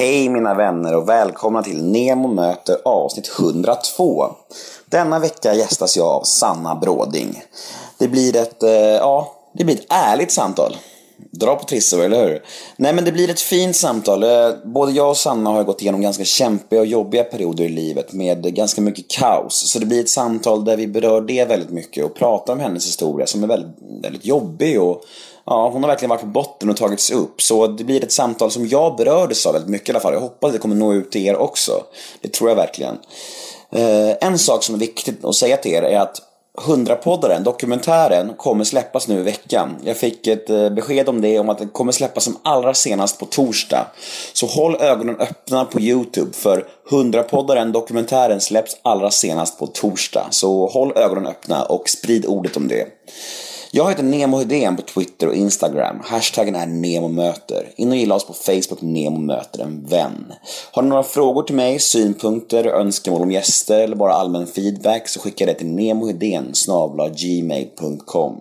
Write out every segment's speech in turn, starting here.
Hej mina vänner och välkomna till Nemo möter avsnitt 102. Denna vecka gästas jag av Sanna Bråding. Det blir ett, eh, ja, det blir ett ärligt samtal. Dra på trissor, eller hur? Nej men det blir ett fint samtal. Eh, både jag och Sanna har gått igenom ganska kämpiga och jobbiga perioder i livet med ganska mycket kaos. Så det blir ett samtal där vi berör det väldigt mycket och pratar om hennes historia som är väldigt, väldigt jobbig och Ja, hon har verkligen varit på botten och tagits upp. Så det blir ett samtal som jag berördes av väldigt mycket i alla fall. Jag hoppas att det kommer nå ut till er också. Det tror jag verkligen. Eh, en sak som är viktigt att säga till er är att 100-poddaren, dokumentären, kommer släppas nu i veckan. Jag fick ett eh, besked om det, om att den kommer släppas som allra senast på torsdag. Så håll ögonen öppna på YouTube för 100-poddaren, dokumentären släpps allra senast på torsdag. Så håll ögonen öppna och sprid ordet om det. Jag heter Nemo Hedén på Twitter och Instagram. Hashtaggen är NEMOMÖTER. In och gilla oss på Facebook, Nemo möter en vän. Har ni några frågor till mig, synpunkter, önskemål om gäster eller bara allmän feedback så skicka det till nemohedén gmail.com.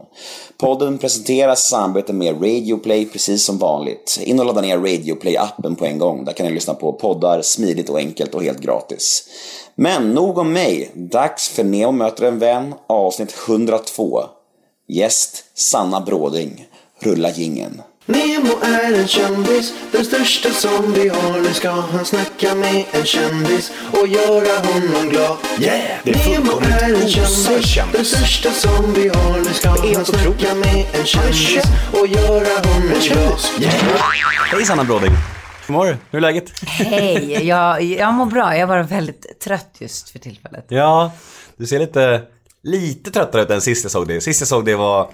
Podden presenteras i samarbete med Radioplay precis som vanligt. In och ladda ner Radioplay-appen på en gång. Där kan ni lyssna på poddar smidigt och enkelt och helt gratis. Men nog om mig. Dags för Nemo möter en vän avsnitt 102. Gäst Sanna Bråding. Rulla gingen. Nemo är en kändis, den största som vi har. Nu ska han snacka med en kändis och göra honom glad. Yeah! Det är Nemo är en kändis, kändis. den största som vi har. Nu ska han snacka med en kändis och göra honom glad. Yeah! Hej Sanna Bråding. Hur mår du? Hur är läget? Hej, jag, jag mår bra. Jag var väldigt trött just för tillfället. Ja, du ser lite, lite tröttare ut än sist jag såg dig. Sist jag såg dig var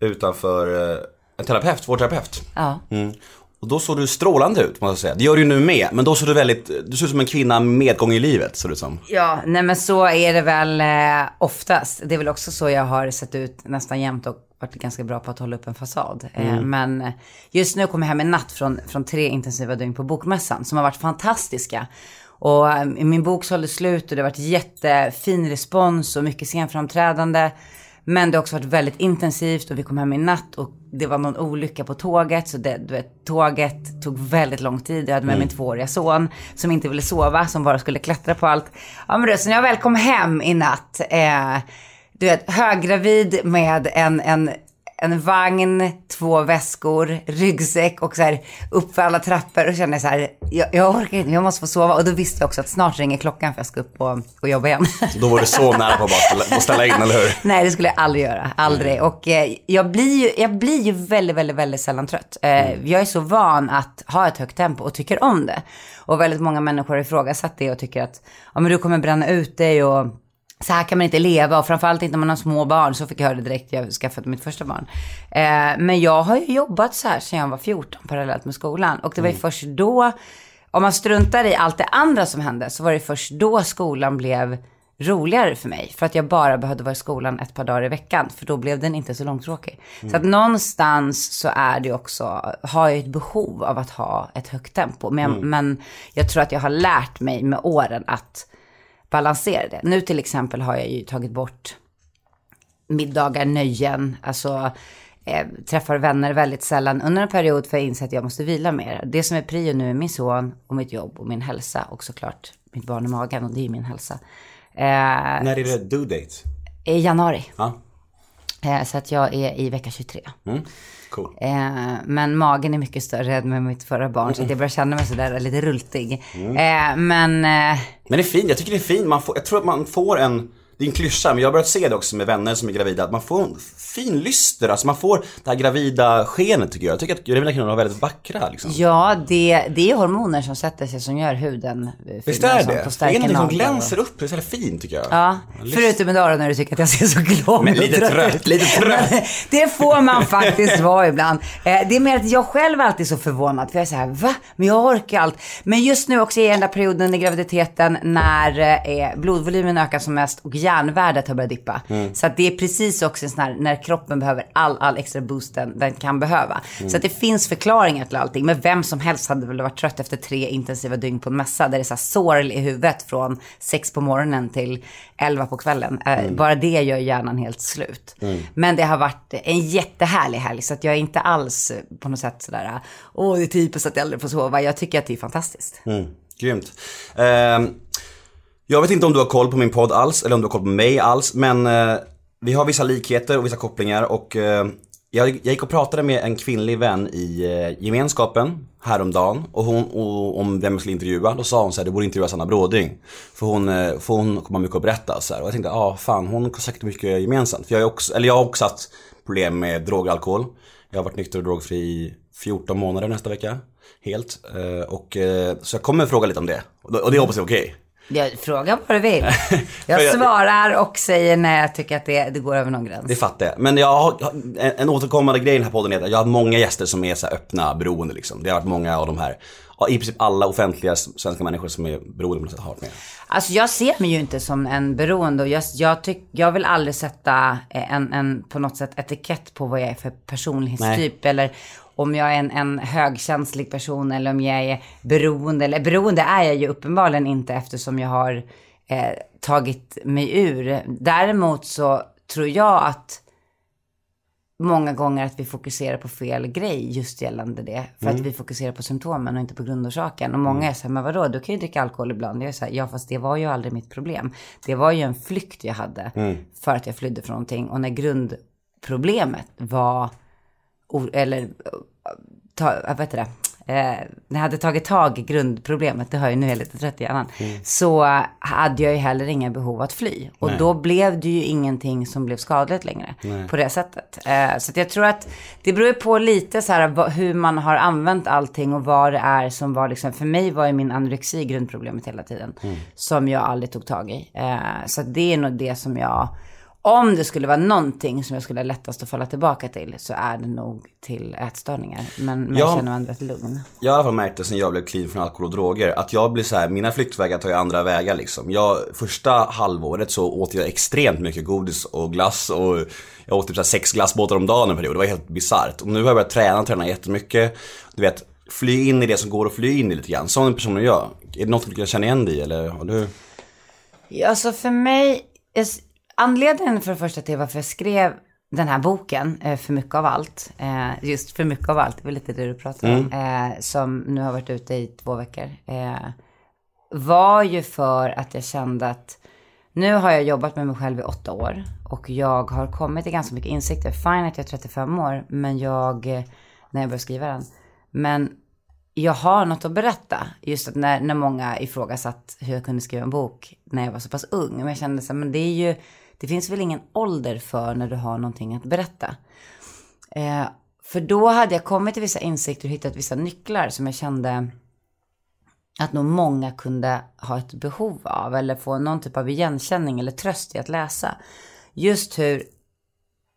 utanför eh, en terapeut, vår terapeut. Ja. Mm. Och då såg du strålande ut, måste jag säga. Det gör du ju nu med, men då såg du väldigt, du ser ut som en kvinna med medgång i livet, såg du som. Ja, nej men så är det väl eh, oftast. Det är väl också så jag har sett ut nästan jämt och varit ganska bra på att hålla upp en fasad. Eh, men eh, just nu kom jag hem en natt från, från tre intensiva dygn på Bokmässan som har varit fantastiska. Och eh, min bok sålde slut och det har varit jättefin respons och mycket scenframträdande. Men det har också varit väldigt intensivt och vi kom hem i natt och det var någon olycka på tåget. Så det, du vet, tåget tog väldigt lång tid. Jag hade med min tvååriga son som inte ville sova, som bara skulle klättra på allt. Ja men du, så när jag väl kom hem i natt, eh, du vet, höggravid med en, en, en vagn, två väskor, ryggsäck och så här upp för alla trappor och kände så här, jag, jag orkar inte, jag måste få sova. Och då visste jag också att snart ringer klockan för jag ska upp och, och jobba igen. Då var du så nära på att bara ställa, ställa in, eller hur? Nej, det skulle jag aldrig göra. Aldrig. Och eh, jag, blir ju, jag blir ju väldigt, väldigt, väldigt sällan trött. Eh, Jag är så van att ha ett högt tempo och tycker om det. Och väldigt många människor har ifrågasatt det och tycker att ja, men du kommer bränna ut dig och så här kan man inte leva och framförallt inte när man har små barn. Så fick jag höra det direkt jag skaffade mitt första barn. Eh, men jag har ju jobbat så här sedan jag var 14 parallellt med skolan. Och det var ju först då, om man struntar i allt det andra som hände, så var det först då skolan blev roligare för mig. För att jag bara behövde vara i skolan ett par dagar i veckan. För då blev den inte så långtråkig. Så att någonstans så är det också, har jag ett behov av att ha ett högt tempo. Men, men jag tror att jag har lärt mig med åren att balansera det. Nu till exempel har jag ju tagit bort middagar, nöjen, alltså eh, träffar vänner väldigt sällan under en period för jag inser att jag måste vila mer. Det som är prio nu är min son och mitt jobb och min hälsa och såklart mitt barn i magen och det är min hälsa. Eh, När är det due date? I januari. Ja, Eh, så att jag är i vecka 23. Cool. Eh, men magen är mycket större än med mitt förra barn så jag börjar känna mig sådär lite rultig. Eh, men eh, Men det är fint, jag tycker det är fint. Man får, jag tror att man får en, det är en klyscha, men jag har börjat se det också med vänner som är gravida, att man får en fin lyster, alltså man får det här gravida skenet tycker jag. Jag tycker att gravida kvinnor är väldigt vackra liksom. ja, det, det är hormoner som sätter sig som gör huden eh, Visst fin är det? Det är någonting som glänser upp, det är så fint tycker jag. Ja, förutom idag när du tycker att jag ser så glad Men lite trött, lite trött. Men Det får man faktiskt vara ibland. Eh, Det är mer att jag själv är alltid så förvånad. För jag är så här, va? Men jag orkar allt. Men just nu också i den där perioden i graviditeten när eh, blodvolymen ökar som mest och järnvärdet har börjat dippa. Mm. Så att det är precis också en sån här, när kroppen behöver all, all extra boost den, den kan behöva. Mm. Så att det finns förklaringar till allting. Men vem som helst hade väl varit trött efter tre intensiva dygn på en mässa. Där det är så här sår i huvudet från sex på morgonen till elva på kvällen. Eh, Mm. Bara det gör hjärnan helt slut. Men det har varit en jättehärlig helg. Så att jag är inte alls eh, på något sätt sådär, åh det är typiskt att jag aldrig får sova. Jag tycker att det är fantastiskt. Mm, grymt. Ehm, jag vet inte om du har koll på min podd alls, eller om du har koll på mig alls, men eh, vi har vissa likheter och vissa kopplingar och eh, jag, jag gick och pratade med en kvinnlig vän i eh, gemenskapen häromdagen och hon, och, om vem jag skulle intervjua. Då sa hon så här, du borde intervjua Sanna Bråding. För hon, eh, för hon kommer ha mycket att berätta. Så här. Och jag tänkte, ja ah, fan hon har säkert mycket gemensamt. För jag, är också, eller jag har också haft problem med droger och alkohol. Jag har varit nykter och drogfri i 14 månader nästa vecka. Helt. Eh, och, eh, så jag kommer fråga lite om det. Och, det- och det hoppas jag är okej. Jag frågar vad du vill. Jag svarar och säger när jag tycker att det, det går över någon gräns. Det fattar jag. Men jag har, en, återkommande grej i den här podden är att jag har många gäster som är så öppna beroende liksom. Det har varit många av de här, ja, i princip alla offentliga svenska människor som är beroende på något sätt har varit med. Alltså jag ser mig ju inte som en beroende och jag, jag, tyck, jag vill aldrig sätta en, en på något sätt etikett på vad jag är för personlighetstyp eller om jag är en, en högkänslig person eller om jag är beroende. Eller beroende är jag ju uppenbarligen inte eftersom jag har eh, tagit mig ur. Däremot så tror jag att många gånger att vi fokuserar på fel grej just gällande det. För att vi fokuserar på symptomen och inte på grundorsaken. Och många är så här, men vadå, du kan ju dricka alkohol ibland. Jag är så här, ja fast det var ju aldrig mitt problem. Det var ju en flykt jag hade för att jag flydde från någonting. Och när grundproblemet var, eller, ta, vad heter det? Eh, när jag hade tagit tag i grundproblemet, det har jag nu är jag lite trött i hjärnan, så hade jag ju heller inga behov att fly. Och då blev det ju ingenting som blev skadligt längre på det sättet. Eh, så jag tror att det beror ju på lite så här hur man har använt allting och vad det är som var liksom, för mig var ju min anorexi grundproblemet hela tiden. Som jag aldrig tog tag i. Eh, så det är nog det som jag om det skulle vara någonting som jag skulle ha lättast att falla tillbaka till så är det nog till ätstörningar. Men, men jag Ja. känner ändå rätt lugn. Jag har i alla fall märkt det sen jag blev clean från alkohol och droger. Att jag blir så här, mina flyktvägar tar ju andra vägar liksom. Jag, första halvåret så åt jag extremt mycket godis och glass och jag åt typ så här sex glassbåtar om dagen en period. Det var helt bisarrt. Och nu har jag börjat träna, träna jättemycket. Du vet, fly in i det som går att fly in i lite grann. Som en person är jag. Är det något du kan känna igen dig i eller har du? Ja, alltså för mig, anledningen för det första till varför jag skrev den här boken, eh, För mycket av allt, eh, just För mycket av allt, det var lite det du pratade om, eh, som nu har varit ute i två veckor, var ju för att jag kände att nu har jag jobbat med mig själv i åtta år och jag har kommit till ganska mycket insikter. Fine att jag är 35 år, men jag, när jag började skriva den, men jag har något att berätta. Just att när, när många ifrågasatt hur jag kunde skriva en bok när jag var så pass ung. Men jag kände så här, men det är ju, det finns väl ingen ålder för när du har någonting att berätta. Eh, för då hade jag kommit till vissa insikter och hittat vissa nycklar som jag kände att nog många kunde ha ett behov av eller få någon typ av igenkänning eller tröst i att läsa. Just hur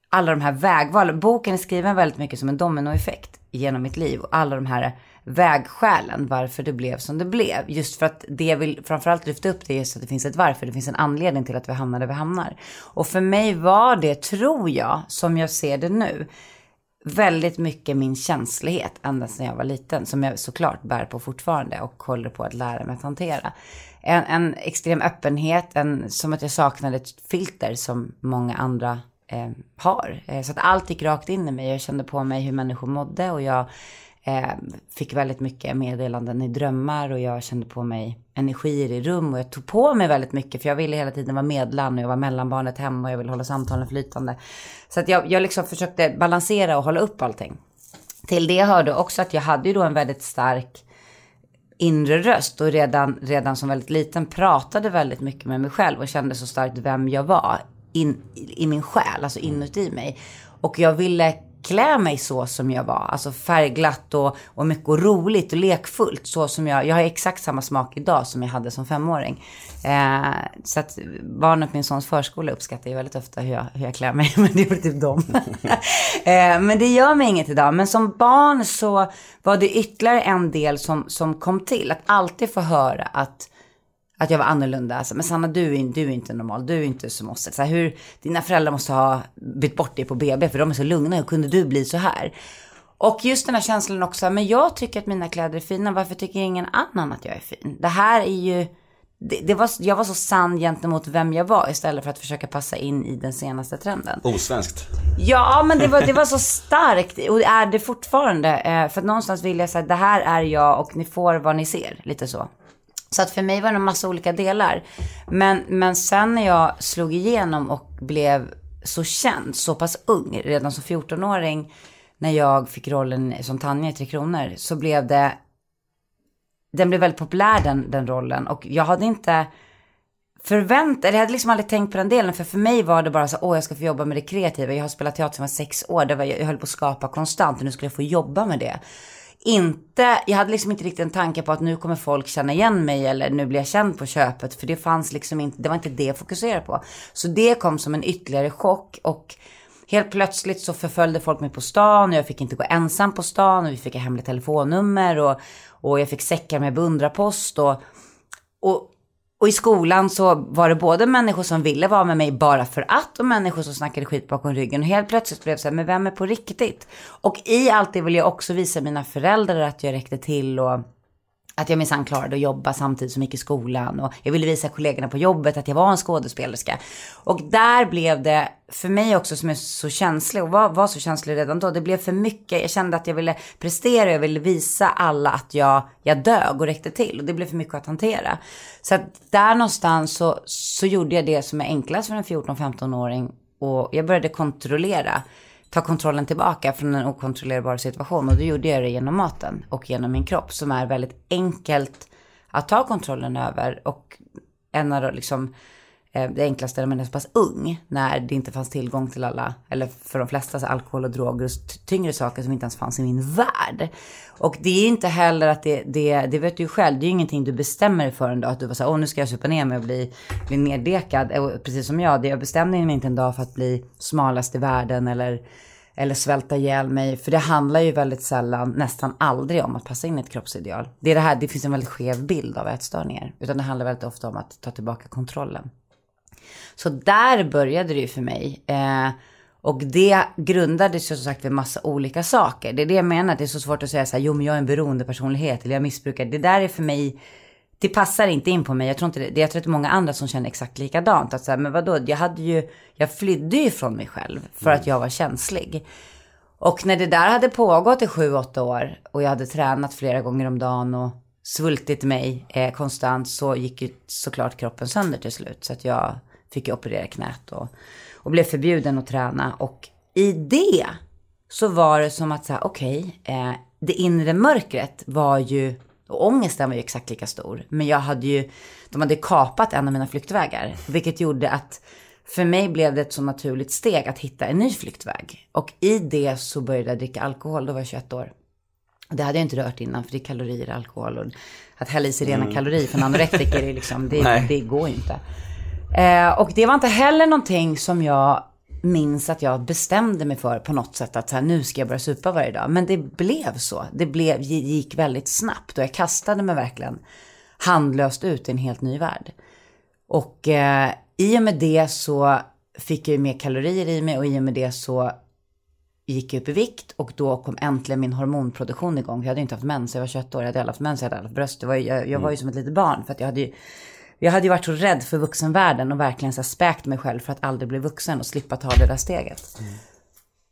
alla de här vägvalen, boken är skriven väldigt mycket som en dominoeffekt genom mitt liv och alla de här vägskälen varför det blev som det blev. Just för att det jag vill framförallt lyfta upp det är just att det finns ett varför, det finns en anledning till att vi hamnar där vi hamnar. Och för mig var det, tror jag, som jag ser det nu, väldigt mycket min känslighet ända sedan jag var liten. Som jag såklart bär på fortfarande och håller på att lära mig att hantera. En, en extrem öppenhet, en, som att jag saknade ett filter som många andra eh, har. Eh, så att allt gick rakt in i mig. Jag kände på mig hur människor mådde och jag eh, fick väldigt mycket meddelanden i drömmar och jag kände på mig energier i rum och jag tog på mig väldigt mycket för jag ville hela tiden vara medlan och jag var mellanbarnet hemma och jag ville hålla samtalen flytande. Så att jag, jag liksom försökte balansera och hålla upp allting. Till det hörde också att jag hade ju då en väldigt stark inre röst och redan, redan som väldigt liten pratade väldigt mycket med mig själv och kände så starkt vem jag var in, i min själ, alltså inuti mig. Och jag ville klä mig så som jag var, alltså färgglatt och, och mycket roligt och lekfullt. Så som jag, jag har exakt samma smak idag som jag hade som femåring. Eh, så att barnen på min sons förskola uppskattar ju väldigt ofta hur jag, hur jag klär mig, men det är väl typ dem. eh, men det gör mig inget idag. Men som barn så var det ytterligare en del som, som kom till. Att alltid få höra att att jag var annorlunda. Alltså, men Sanna, du är, du är inte normal. Du är inte som oss. Så här, hur, dina föräldrar måste ha bytt bort dig på BB för de är så lugna. Hur kunde du bli så här? Och just den här känslan också, men jag tycker att mina kläder är fina. Varför tycker ingen annan att jag är fin? Det här är ju... Det, det var, jag var så sann gentemot vem jag var istället för att försöka passa in i den senaste trenden. Osvenskt. Ja, men det var, det var så starkt och är det fortfarande. Eh, för att någonstans vill jag säga, det här är jag och ni får vad ni ser. Lite så. Så att för mig var det en massa olika delar. Men, men sen när jag slog igenom och blev så känd, så pass ung, redan som 14-åring, när jag fick rollen som Tanja i Tre Kronor, så blev det... Den blev väldigt populär den, den rollen och jag hade inte förväntat, eller jag hade liksom aldrig tänkt på den delen. För för mig var det bara så, åh jag ska få jobba med det kreativa. Jag har spelat teater sedan jag var sex år, det var, jag höll på att skapa konstant och nu skulle jag få jobba med det. Inte, jag hade liksom inte riktigt en tanke på att nu kommer folk känna igen mig eller nu blir jag känd på köpet. För det fanns liksom inte, det var inte det jag fokuserade på. Så det kom som en ytterligare chock och helt plötsligt så förföljde folk mig på stan och jag fick inte gå ensam på stan och vi fick ett hemligt telefonnummer och, och jag fick säckar med beundrarpost och, och och i skolan så var det både människor som ville vara med mig bara för att och människor som snackade skit bakom ryggen. Och helt plötsligt blev det så här, men vem är på riktigt? Och i allt det vill jag också visa mina föräldrar att jag räckte till och att jag minsann klarade att jobba samtidigt som jag gick i skolan. Och jag ville visa kollegorna på jobbet att jag var en skådespelerska. Och där blev det, för mig också som är så känslig och var, var så känslig redan då, det blev för mycket. Jag kände att jag ville prestera, jag ville visa alla att jag, jag dög och räckte till. Och det blev för mycket att hantera. Så att där någonstans så, så gjorde jag det som är enklast för en 14-15-åring. Och jag började kontrollera ta kontrollen tillbaka från en okontrollerbar situation. Och då gjorde jag det genom maten och genom min kropp som är väldigt enkelt att ta kontrollen över. Och en av de, liksom, Eh, det enklaste när man är så pass ung, när det inte fanns tillgång till alla, eller för de flesta, så alkohol och droger och tyngre saker som inte ens fanns i min värld. Och det är inte heller att det, det, det vet du ju själv, det är ju ingenting du bestämmer dig för en dag, att du var såhär, åh nu ska jag supa ner mig och bli, bli neddekad. Eh, och precis som jag, det jag bestämde mig inte en dag för att bli smalast i världen eller eller svälta ihjäl mig. För det handlar ju väldigt sällan, nästan aldrig om att passa in i ett kroppsideal. Det är det här, det finns en väldigt skev bild av ätstörningar. Utan det handlar väldigt ofta om att ta tillbaka kontrollen. Så där började det ju för mig. Eh, och det grundades ju som sagt vid massa olika saker. Det är det jag menar, det är så svårt att säga så här, jo men jag är en beroendepersonlighet eller jag missbrukar. Det där är för mig, det passar inte in på mig. Jag tror inte det. Jag tror att det är många andra som känner exakt likadant. Att så här, men vadå, jag hade ju, jag flydde ju från mig själv för att jag var känslig. Och när det där hade pågått i sju, åtta år och jag hade tränat flera gånger om dagen och svultit mig eh, konstant så gick ju såklart kroppen sönder till slut. Så att jag fick ju operera knät och, och blev förbjuden att träna. Och i det så var det som att säga, okej, okay, eh, det inre mörkret var ju och ångesten var ju exakt lika stor. Men jag hade ju, de hade kapat en av mina flyktvägar. Vilket gjorde att för mig blev det ett så naturligt steg att hitta en ny flyktväg. Och i det så började jag dricka alkohol, då var jag 21 år. Det hade jag inte rört innan, för det är kalorier i alkohol. Och att hälla i sig rena mm. kalorier för en anorektiker, är liksom, det, det går ju inte. Eh, och det var inte heller någonting som jag minns att jag bestämde mig för på något sätt att så här, nu ska jag börja supa varje dag. Men det blev så. Det blev, gick väldigt snabbt och jag kastade mig verkligen handlöst ut i en helt ny värld. Och eh, i och med det så fick jag mer kalorier i mig och i och med det så gick jag upp i vikt och då kom äntligen min hormonproduktion igång. Jag hade inte haft mens, jag var 21 år, jag hade aldrig haft mens, jag hade aldrig haft bröst. Var, jag, jag var ju som ett litet barn för att jag hade ju jag hade ju varit så rädd för vuxenvärlden och verkligen så späkt mig själv för att aldrig bli vuxen och slippa ta det där steget. Mm.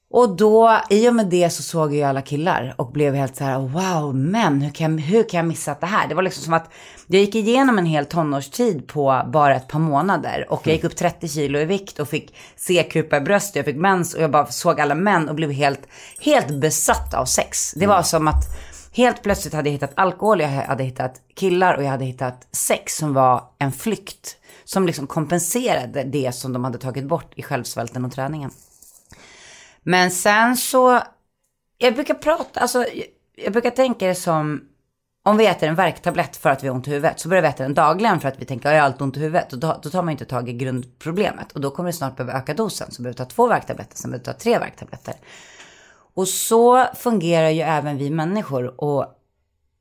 Och då, i och med det så såg jag ju alla killar och blev helt så här, wow, men hur kan, hur kan jag missa det här? Det var liksom som att jag gick igenom en hel tonårstid på bara ett par månader. Och jag gick upp 30 kilo i vikt och fick C-kupa i bröstet, jag fick mens och jag bara såg alla män och blev helt, helt besatt av sex. Det var som att Helt plötsligt hade jag hittat alkohol, jag hade hittat killar och jag hade hittat sex som var en flykt. Som liksom kompenserade det som de hade tagit bort i självsvälten och träningen. Men sen så, jag brukar prata, alltså jag brukar tänka det som om vi äter en värktablett för att vi har ont i huvudet så börjar vi äta den dagligen för att vi tänker att jag har allt ont i huvudet. Och då, då, tar man inte tag i grundproblemet. Och då kommer det snart behöva öka dosen. Så behöver vi ta två värktabletter, sen behöver vi ta tre värktabletter. Och så fungerar ju även vi människor. Och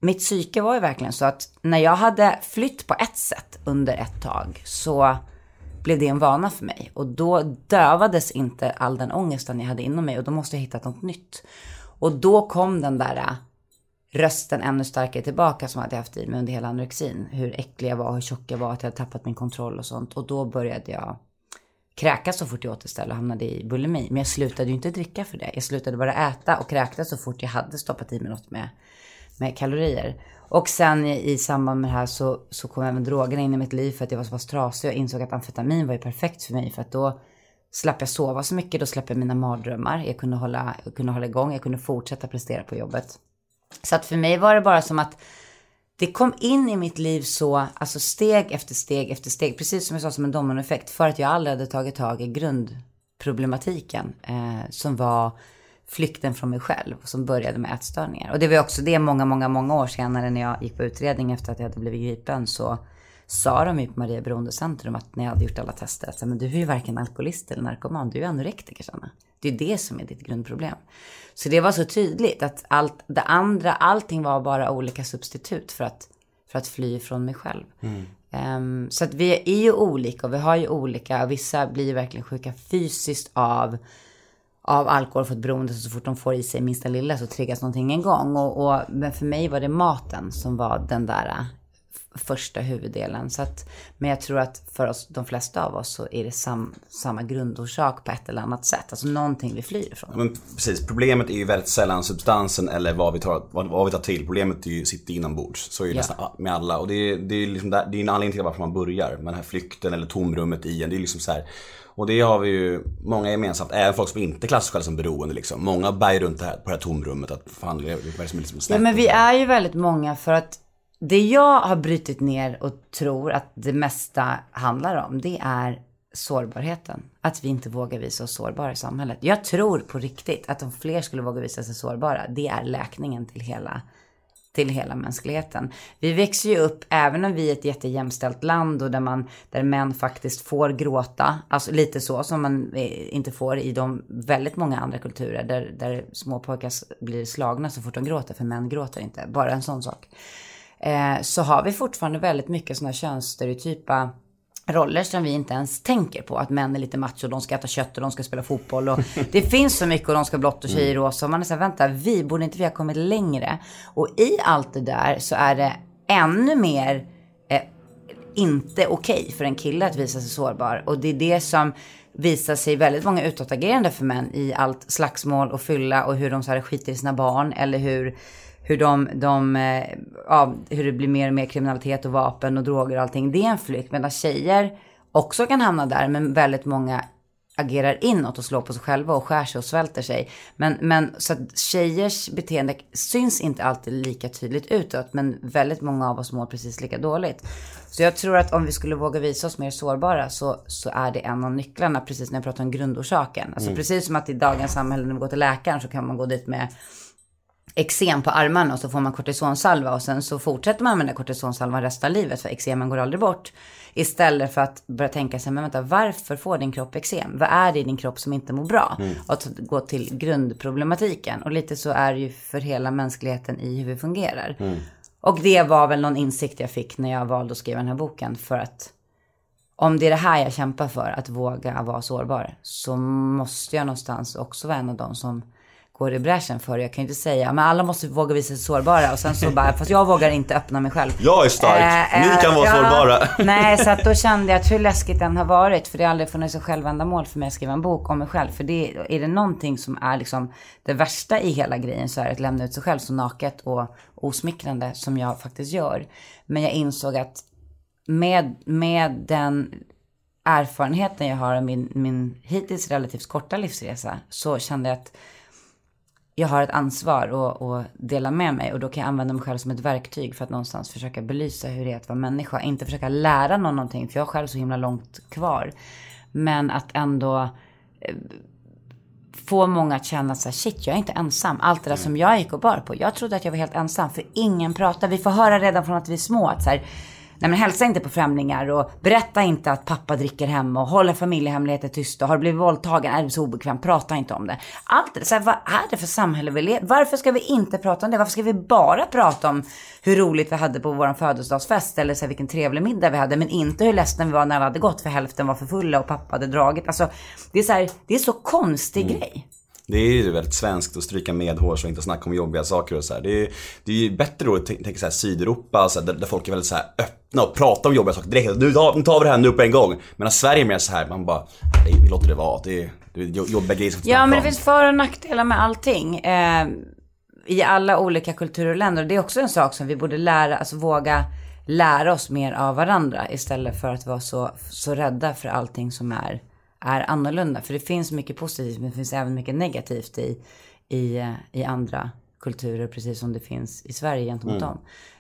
mitt psyke var ju verkligen så att när jag hade flytt på ett sätt under ett tag så blev det en vana för mig. Och då dövades inte all den ångesten jag hade inom mig och då måste jag hitta något nytt. Och då kom den där äh, rösten ännu starkare tillbaka som jag hade haft i mig under hela anorexin. Hur äcklig jag var, hur tjock jag var, att jag hade tappat min kontroll och sånt. Och då började jag kräkas så fort jag åt istället och hamnade i bulimi. Men jag slutade ju inte dricka för det. Jag slutade bara äta och kräktes så fort jag hade stoppat i mig något med, med kalorier. Och sen i, i samband med det här så, så kom även drogerna in i mitt liv för att jag var så pass trasig och insåg att amfetamin var ju perfekt för mig för att då slapp jag sova så mycket, då slapp jag mina mardrömmar. Jag kunde hålla, jag kunde hålla igång, jag kunde fortsätta prestera på jobbet. Så att för mig var det bara som att det kom in i mitt liv så, alltså steg efter steg efter steg, precis som jag sa som en dominoeffekt, för att jag aldrig hade tagit tag i grundproblematiken eh, som var flykten från mig själv som började med ätstörningar. Och det var också det många, många, många år senare när jag gick på utredning efter att jag hade blivit gripen så sa de ju på Maria Beroendecentrum att när jag hade gjort alla tester att men du är ju varken alkoholist eller narkoman, du är anorektiker Sanna. Det är det som är ditt grundproblem. Så det var så tydligt att allt det andra, allting var bara olika substitut för att, för att fly från mig själv. Um, så att vi är ju olika och vi har ju olika, vissa blir ju verkligen sjuka fysiskt av av alkohol och fått beroende så fort de får i sig minsta lilla så triggas någonting en gång. Och, och, men för mig var det maten som var den där första huvuddelen. Så att, men jag tror att för oss, de flesta av oss så är det sam, samma grundorsak på ett eller annat sätt. Alltså någonting vi flyr ifrån. Men precis, problemet är ju väldigt sällan substansen eller vad vi tar, vad, vad vi tar till. Problemet är ju sitter inombords. Så är det Ja. nästan med alla. Och det är, det är liksom där, det är en anledning till varför man börjar. Med den här flykten eller tomrummet i en. Det är liksom så här. Och det har vi ju många gemensamt, även folk som inte klassar sig själva som beroende liksom. Många bär runt det här, på det här tomrummet att fan, det är liksom Ja snett men och vi är ju väldigt många för att det jag har brutit ner och tror att det mesta handlar om det är sårbarheten. Att vi inte vågar visa oss sårbara i samhället. Jag tror på riktigt att om fler skulle våga visa sig sårbara, det är läkningen till hela till hela mänskligheten. Vi växer ju upp, även om vi är ett jättejämställt land och där, man, där män faktiskt får gråta, alltså lite så som man eh, inte får i de väldigt många andra kulturer där, där små pojkar blir slagna så fort de gråter, för män gråter inte. Bara en sån sak. Eh, så har vi fortfarande väldigt mycket sådana könsstereotypa roller som vi inte ens tänker på. Att män är lite macho, de ska äta kött och de ska spela fotboll. Och det finns så mycket och de ska blått och tjejer rosa. Och man är såhär, vänta, vi borde inte vi ha kommit längre? Och i allt det där så är det ännu mer eh, inte okej för en kille att visa sig sårbar. Och det är det som visar sig väldigt många utåtagerande för män i allt slagsmål och fylla och hur de så här skiter i sina barn eller hur hur, de, de, eh, ja, hur det blir mer och mer kriminalitet och vapen och droger och allting. Det är en flykt. Medan tjejer också kan hamna där, men väldigt många agerar inåt och slår på sig själva och skär sig och svälter sig. Men, men så att tjejers beteende syns inte alltid lika tydligt utåt, men väldigt många av oss mår precis lika dåligt. Så jag tror att om vi skulle våga visa oss mer sårbara så, så är det en av nycklarna, precis när jag pratar om grundorsaken. Alltså precis som att i dagens samhälle när vi går till läkaren så kan man gå dit med eksem på armarna och så får man kortisonsalva och sen så fortsätter man där kortisonsalvan resten av livet för eksemen går aldrig bort. Istället för att börja tänka sig, men vänta, varför får din kropp eksem? Vad är det i din kropp som inte mår bra? Och att gå till grundproblematiken. Och lite så är det ju för hela mänskligheten i hur vi fungerar. Och det var väl någon insikt jag fick när jag valde att skriva den här boken. För att om det är det här jag kämpar för, att våga vara sårbar, så måste jag någonstans också vara en av dem som går i bräschen för. Jag kan ju inte säga, men alla måste våga visa sig sårbara och sen så bara, fast jag vågar inte öppna mig själv. Jag är stark. Ni kan vara sårbara. Nej, så att då kände jag att hur läskigt den har varit, för det har aldrig funnits ett självändamål för mig att skriva en bok om mig själv. För det, är det någonting som är liksom det värsta i hela grejen så är det att lämna ut sig själv så naket och osmickrande som jag faktiskt gör. Men jag insåg att med, med den erfarenheten jag har av min, min hittills relativt korta livsresa så kände jag att jag har ett ansvar att, dela med mig och då kan jag använda mig själv som ett verktyg för att någonstans försöka belysa hur det är att vara människa. Inte försöka lära någon någonting för jag har själv så himla långt kvar. Men att ändå eh, få många att känna så här, shit jag är inte ensam. Allt det där som jag gick och bar på. Jag trodde att jag var helt ensam för ingen pratar. Vi får höra redan från att vi är små att så här, Nej men hälsa inte på främlingar och berätta inte att pappa dricker hemma och håller familjehemligheter tysta. Har du blivit våldtagen? Är du så obekväm? Prata inte om det. Allt det, så här, vad är det för samhälle vi lever Varför ska vi inte prata om det? Varför ska vi bara prata om hur roligt vi hade på vår födelsedagsfest eller så här, vilken trevlig middag vi hade men inte hur ledsna vi var när alla hade gått för hälften var för fulla och pappa hade dragit. Alltså det är så här, det är så konstig grej. Det är ju väldigt svenskt att stryka medhårs och inte snacka om jobbiga saker och så här. Det är, det är ju bättre då att tänka så här Sydeuropa, så här, där, där folk är väldigt så här öppna och pratar om jobbiga saker direkt. Nu tar, nu tar vi det här nu på en gång. Men Sverige är mer så här, man bara, nej vi låter det vara. Det är, det är jobbiga grejer som Ja, men det finns för och nackdelar med allting. Eh, I alla olika kulturer och länder. Det är också en sak som vi borde lära, alltså våga lära oss mer av varandra. Istället för att vara så, så rädda för allting som är, är annorlunda. För det finns mycket positivt, men det finns även mycket negativt i, i, eh, i andra kulturer. Precis som det finns i Sverige gentemot dem.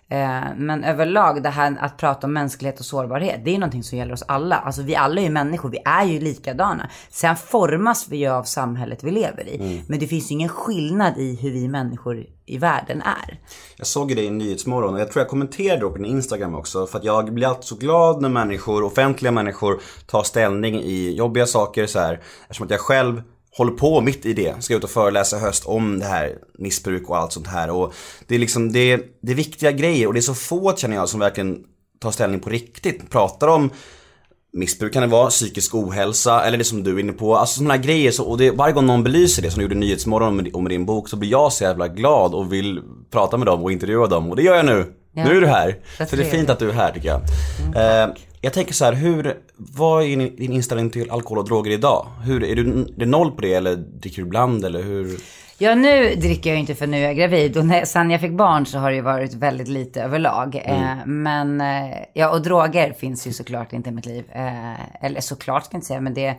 Eh, men överlag det här att prata om mänsklighet och sårbarhet, det är någonting som gäller oss alla. Alltså vi alla är ju människor, vi är ju likadana. Sen formas vi ju av samhället vi lever i. Men det finns ju ingen skillnad i hur vi människor i världen är. Jag såg ju det i Nyhetsmorgon och jag tror jag kommenterade det på din Instagram också. För att jag blir alltid så glad när människor, offentliga människor, tar ställning i jobbiga saker så här. Eftersom att jag själv håller på mitt i det. Ska ut och föreläsa i höst om det här missbruk och allt sånt här. Och det är liksom, det är, det är viktiga grejer och det är så få känner jag som verkligen tar ställning på riktigt. Pratar om missbruk kan det vara, psykisk ohälsa eller det som du är inne på. Alltså sådana här grejer. Så, och det, varje gång någon belyser det, som du gjorde i Nyhetsmorgon om, och med din bok, så blir jag så jävla glad och vill prata med dem och intervjua dem. Och det gör jag nu. Ja. Nu är du här. Så det är fint att du är här tycker jag. Eh, jag tänker så här, hur, vad är din, inställning till alkohol och droger idag? Hur, är du är det noll på det eller dricker du ibland eller hur? Ja, nu dricker jag inte för nu är jag gravid. Och när, sen jag fick barn så har det ju varit väldigt lite överlag. Eh, men, eh, ja, och droger finns ju såklart inte i mitt liv. Eh, eller såklart ska jag inte säga, men det,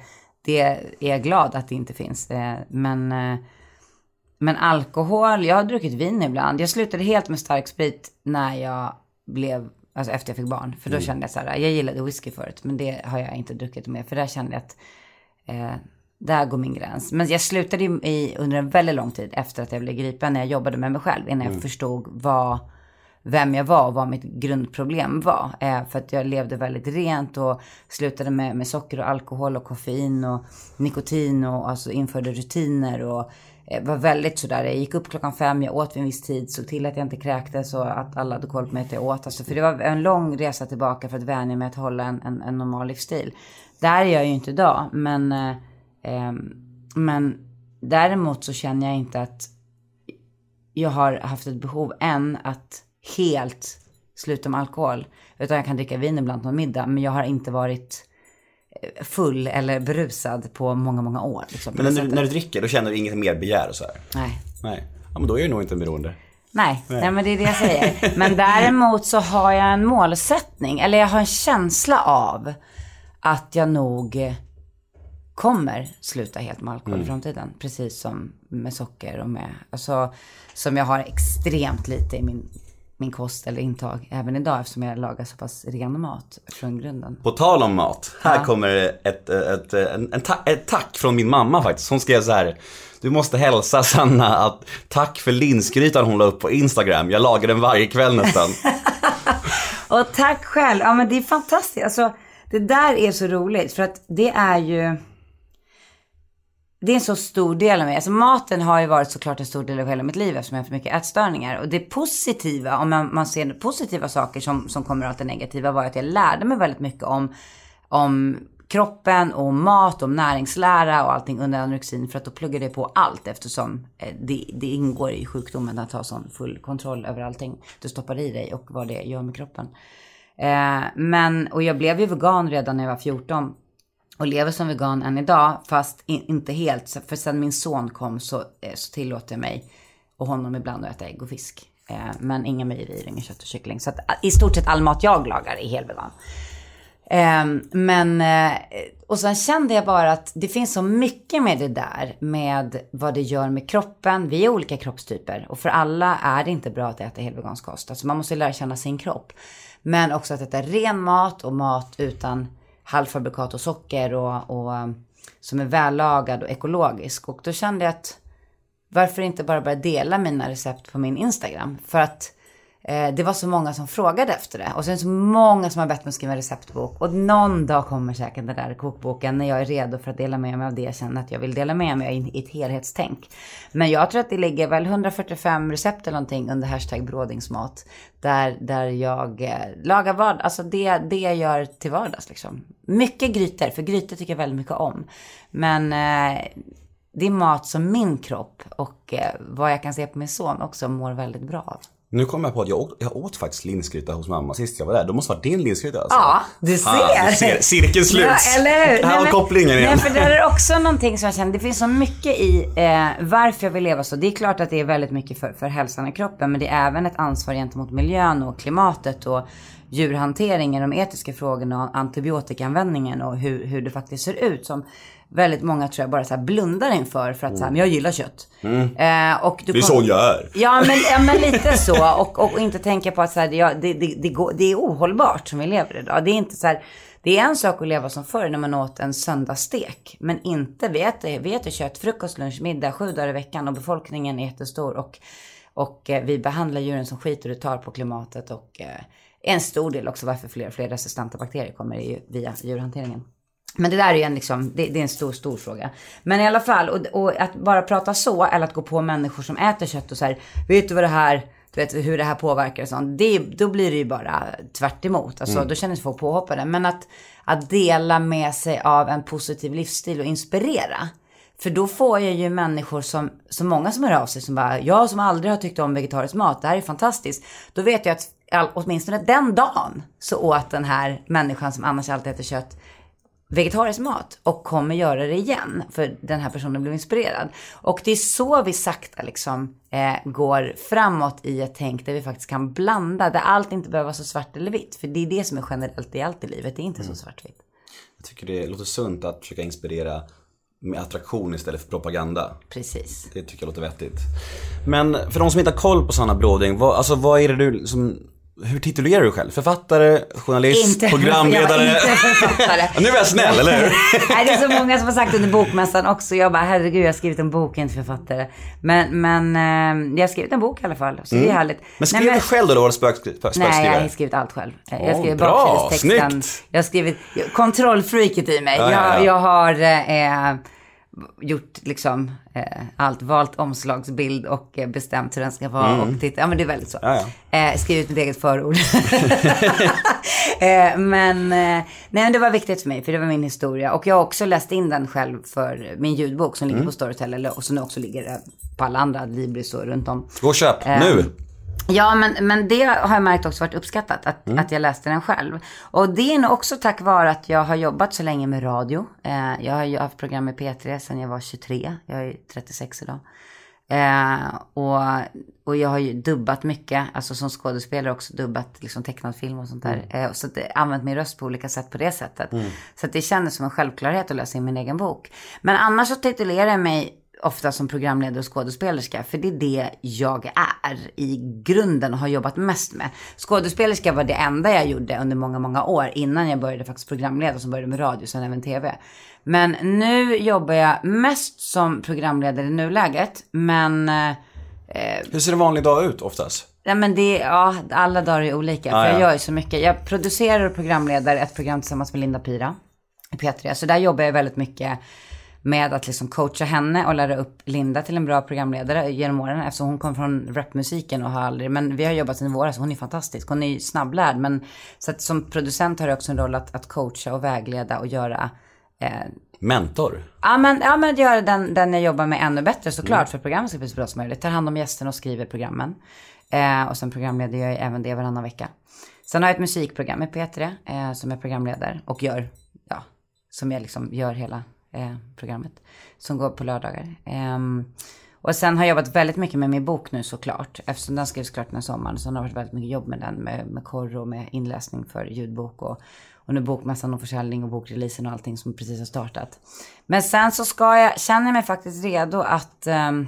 det är jag glad att det inte finns. Eh, men, eh, men alkohol, jag har druckit vin ibland. Jag slutade helt med starksprit när jag blev, alltså efter jag fick barn. För då kände jag så här, jag gillade whisky förut, men det har jag inte druckit mer. För där kände jag att Eh, där går min gräns. Men jag slutade i, under en väldigt lång tid efter att jag blev gripen när jag jobbade med mig själv. Innan jag förstod vad, vem jag var och vad mitt grundproblem var. Eh, för att jag levde väldigt rent och slutade med, med socker och alkohol och koffein och nikotin och alltså införde rutiner och Eh, var väldigt sådär. Jag gick upp klockan fem, jag åt vid en viss tid, såg till att jag inte kräktes och att alla hade koll på mig att jag åt. Alltså, för det var en lång resa tillbaka för att vänja mig att hålla en, en, en normal livsstil. Där är jag ju inte idag, men, eh, ehm, men däremot så känner jag inte att jag har haft ett behov än att helt sluta med alkohol. Utan jag kan dricka vin ibland på middag, men jag har inte varit full eller berusad på många, många år. Liksom, Men när du, när du dricker, då känner du inget mer begär och så här? Nej. Nej. Ja men då är du nog inte en beroende. Nej, nej, men det är det jag säger. Men däremot så har jag en målsättning, eller jag har en känsla av att jag nog kommer sluta helt med alkohol i framtiden. Precis som med socker och med, alltså som jag har extremt lite i min, min kost eller intag även idag eftersom jag lagar så pass ren mat från grunden. På tal om mat, här Ja. kommer ett, ett, en, en ta- ett tack från min mamma faktiskt. Hon skrev så här. Du måste hälsa Sanna att tack för linsgrytan hon la upp på Instagram. Jag lagar den varje kväll nästan. Och tack själv. Ja men det är fantastiskt. Alltså det där är så roligt för att det är ju. Det är en så stor del av mig. Alltså maten har ju varit såklart en stor del av hela mitt liv eftersom jag har haft mycket ätstörningar. Och det positiva, om man, man ser positiva saker som, som kommer åt det negativa var att jag lärde mig väldigt mycket om, om kroppen och mat, om näringslära och allting under anorexin. För att då pluggade jag på allt eftersom eh, det, det ingår i sjukdomen att ha sån full kontroll över allting du stoppar i dig och vad det gör med kroppen. Eh, men, och jag blev ju vegan redan när jag var 14 och lever som vegan än idag, fast in, inte helt. För sen min son kom så, eh, så tillåter jag mig och honom ibland att äta ägg och fisk. Eh, men inga mejerier, ingen kött och kyckling. Så att, i stort sett all mat jag lagar är helvegan. Ehm, men, eh, och sen kände jag bara att det finns så mycket med det där, med vad det gör med kroppen. Vi är olika kroppstyper och för alla är det inte bra att äta helvegansk kost. Alltså man måste lära känna sin kropp. Men också att äta ren mat och mat utan halvfabrikat och socker och, och eh, som är vällagad och ekologisk. Och då kände jag att varför inte bara börja dela mina recept på min Instagram? För att eh, Eh, det var så många som frågade efter det. Och sen så många som har bett mig skriva en receptbok. Och någon dag kommer säkert den där kokboken när jag är redo för att dela med mig av det jag känner att jag vill dela med mig av i ett helhetstänk. Men jag tror att det ligger väl 145 recept eller någonting under hashtag brådingsmat. Där, där jag eh, lagar vad, alltså det, det jag gör till vardags liksom. Mycket grytor, för grytor tycker jag väldigt mycket om. Men eh, det är mat som min kropp och eh, vad jag kan se på min son också mår väldigt bra av. Nu kommer jag på att jag åt, jag åt faktiskt linsgryta hos mamma sist jag var där. Det måste vara din linsgryta alltså. Ja, du ser. Ah, du ser. Cirkeln sluts. Ja, eller hur? Här var kopplingen igen. Nej, för det är också någonting som jag känner, det finns så mycket i eh, varför jag vill leva så. Det är klart att det är väldigt mycket för, för hälsan i kroppen, men det är även ett ansvar gentemot miljön och klimatet och djurhanteringen, de etiska frågorna och antibiotikaanvändningen och hur, hur det faktiskt ser ut. Som väldigt många tror jag bara så blundar inför för att så här, men jag gillar kött. Eh, och du Mm. Det är kom- så jag är. Ja men, ja, men lite så. Och, och, och inte tänka på att så här, ja, det, det, det, går, det är ohållbart som vi lever idag. Det är inte så här, det är en sak att leva som förr när man åt en söndagsstek. Men inte, vi äter, vi äter kött, frukost, lunch, middag, sju dagar i veckan och befolkningen är jättestor. Och, och eh, vi behandlar djuren som skit och det tar på klimatet. Och eh, en stor del också varför fler och fler resistenta bakterier kommer är ju via djurhanteringen. Men det där är ju en, liksom, det, det är en stor, stor fråga. Men i alla fall, och, och att bara prata så, eller att gå på människor som äter kött och så här, vet du vad det här, du vet hur det här påverkar och sånt. Det, då blir det ju bara tvärt emot. Alltså då känner sig folk påhoppade. Men att, att dela med sig av en positiv livsstil och inspirera. För då får jag ju människor som, så många som hör av sig som bara, jag som aldrig har tyckt om vegetarisk mat, det här är fantastiskt. Då vet jag att all, åtminstone den dagen så åt den här människan som annars alltid äter kött vegetarisk mat och kommer göra det igen för den här personen blev inspirerad. Och det är så vi sakta liksom eh, går framåt i ett tänk där vi faktiskt kan blanda, där allt inte behöver vara så svart eller vitt. För det är det som är generellt i allt i livet, det är inte så svartvitt. Jag tycker det låter sunt att försöka inspirera med attraktion istället för propaganda. Precis. Det tycker jag låter vettigt. Men för de som inte har koll på Sanna Bråding, vad, alltså vad är det du som, hur titulerar du dig själv? Författare, journalist, programledare? Jag inte författare. nu är jag snäll, eller hur? Nej, det är så många som har sagt under bokmässan också. Jag bara, herregud, jag har skrivit en bok, inte författare. Men, men eh, jag har skrivit en bok i alla fall. Så det är härligt. Mm. Men Nej, skrev du själv då, eller var det spök, spök, spökskrivare? Nej, jag har skrivit allt själv. Jag har skrivit bra, baksidestexten. Jag har skrivit kontrollfreaket i mig. Ja, ja, ja. Jag, jag har eh, gjort liksom eh, allt, valt omslagsbild och eh, bestämt hur den ska vara. Och titta. Ja, men det är väldigt så. Mm. Ja, Eh, skrivit mitt eget förord. eh, men, eh, nej, men det var viktigt för mig, för det var min historia. Och jag har också läst in den själv för min ljudbok som ligger Mm. på Storytel, eller, och som nu också ligger eh, på alla andra Libris och runt om. Gå och köp, nu! Ja, men, men det har jag märkt också varit uppskattat, att, att jag läste den själv. Och det är nog också tack vare att jag har jobbat så länge med radio. Eh, jag har ju haft program med P3 sedan jag var 23, jag är 36 idag. Eh, och, och jag har ju dubbat mycket, alltså som skådespelare också dubbat liksom tecknad film och sånt där. Eh, så att, eh, använt min röst på olika sätt på det sättet. Så att det kändes som en självklarhet att läsa in min egen bok. Men annars så titulerar jag mig ofta som programledare och skådespelerska. För det är det jag är i grunden och har jobbat mest med. Skådespelerska var det enda jag gjorde under många, många år innan jag började faktiskt programleda som började med radio, sen även tv. Men nu jobbar jag mest som programledare i nuläget. Men, eh, Hur ser en vanlig dag ut oftast? ja, men det, ja, alla dagar är olika. Ja, för jag ja. gör ju så mycket. Jag producerar och programleder ett program tillsammans med Linda Pira i P3. Så där jobbar jag väldigt mycket med att liksom coacha henne och lära upp Linda till en bra programledare genom åren. Eftersom hon kom från rapmusiken och har aldrig, men vi har jobbat sedan i våras. Hon är fantastisk. Hon är ju snabblärd. Men så att som producent har jag också en roll att, att coacha och vägleda och göra eh, Mentor? Ja men, ja, men göra den, den jag jobbar med ännu bättre såklart för att programmet ska bli så bra som möjligt. Tar hand om gästerna och skriver programmen. Eh, och sen programleder jag även det varannan vecka. Sen har jag ett musikprogram i P3 eh, som jag programleder och gör, ja, som jag liksom gör hela eh, programmet. Som går på lördagar. Eh, och sen har jag jobbat väldigt mycket med min bok nu såklart. Eftersom den skrevs klart den här sommaren. Så har det varit väldigt mycket jobb med den. Med, med korr och med inläsning för ljudbok. Och, och nu bokmässan och försäljning och bokreleasen och allting som precis har startat. Men sen så ska jag, känner jag mig faktiskt redo att um,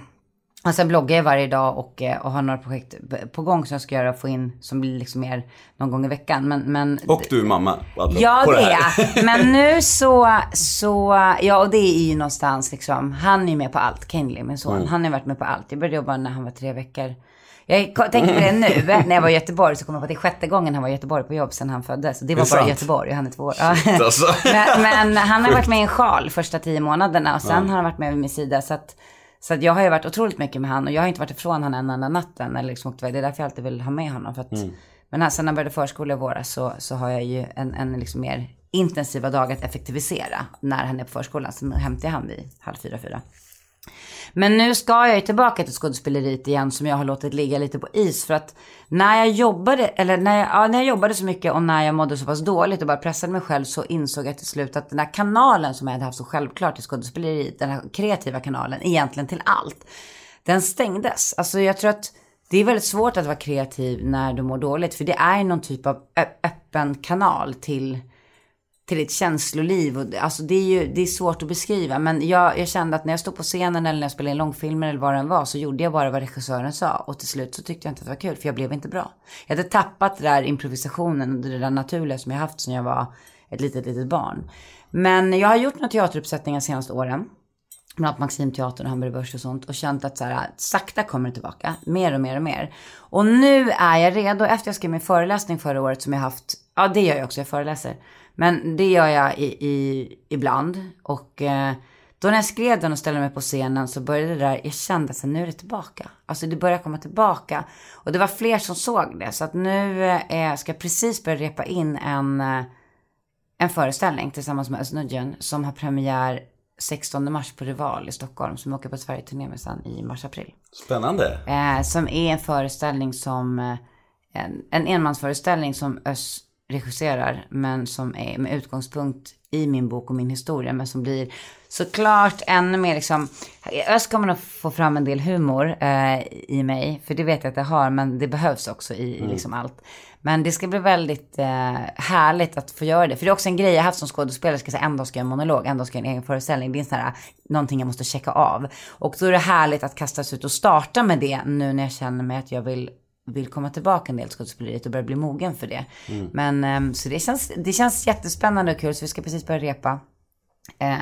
och sen bloggar jag varje dag och, eh, och har några projekt på gång som jag ska göra och få in som blir liksom mer någon gång i veckan. Men, men Och du är mamma? Alltså, Ja det är jag. Men nu så, så, ja och det är ju någonstans liksom, han är ju med på allt, Kenley min son. Han har varit med på allt. Jag började jobba när han var tre veckor. Jag tänkte på det nu, när jag var i Göteborg, så kom jag på att det är sjätte gången han var i Göteborg på jobb sedan han föddes. Det var Det bara sant. Göteborg han är två år. Ja. Alltså. Men, men han har varit med i en sjal första tio månaderna och sen har han varit med vid min sida. Så att, så att jag har ju varit otroligt mycket med han och jag har inte varit ifrån han en enda natten. Eller liksom åkt iväg. Det är därför jag alltid vill ha med honom. För att, Men här, sen han började förskola i våras så, så har jag ju en, en liksom mer intensiva dag att effektivisera när han är på förskolan. Sen hämtar jag han vid halv fyra, fyra. Men nu ska jag ju tillbaka till skådespeleriet igen som jag har låtit ligga lite på is. För att när jag jobbade, eller när jag, ja, när jag jobbade så mycket och när jag mådde så pass dåligt och bara pressade mig själv så insåg jag till slut att den här kanalen som jag hade haft så självklart i skådespeleriet, den här kreativa kanalen, egentligen till allt, den stängdes. Alltså jag tror att det är väldigt svårt att vara kreativ när du mår dåligt. För det är någon typ av öppen kanal till till ditt känsloliv. Och, det- alltså det är ju det är svårt att beskriva. Men jag, jag kände att när jag stod på scenen eller när jag spelade in långfilmer eller vad det än var så gjorde jag bara vad regissören sa. Och till slut så tyckte jag inte att det var kul för jag blev inte bra. Jag hade tappat det där improvisationen och det där naturliga som jag haft sedan jag var ett litet, litet barn. Men jag har gjort några teateruppsättningar de senaste åren. Bland annat Maximteatern och Hamburg Börs och sånt. Och känt att så här, sakta kommer det tillbaka. Mer och mer och mer. Och nu är jag redo. Efter jag skrev min föreläsning förra året som jag haft. Ja det gör jag också, jag föreläser. Men det gör jag i, i, ibland. Och eh, då när jag skrev den och ställde mig på scenen så började det där, jag kände att nu är det tillbaka. Alltså det börjar komma tillbaka. Och det var fler som såg det. Så att nu eh, ska jag precis börja repa in en, eh, en föreställning tillsammans med Östnudgen som har premiär 16 mars på Rival i Stockholm som åker på Sverigeturné med sen i mars-april. Spännande. Eh, som är en föreställning som, eh, en, en enmansföreställning som Öss regisserar, men som är med utgångspunkt i min bok och min historia, men som blir såklart ännu mer liksom, Öss kommer nog få fram en del humor eh, i mig, för det vet jag att jag har, men det behövs också i, i liksom allt. Men det ska bli väldigt eh, härligt att få göra det. För det är också en grej jag haft som skådespelare. Ska säga, en dag ska jag en monolog, en dag ska jag en egen föreställning. Det är en sån här, någonting jag måste checka av. Och då är det härligt att kastas ut och starta med det nu när jag känner mig att jag vill vill komma tillbaka en del skådespeleriet och börja bli mogen för det. Men ehm, så det känns, det känns jättespännande och kul så vi ska precis börja repa. Eh,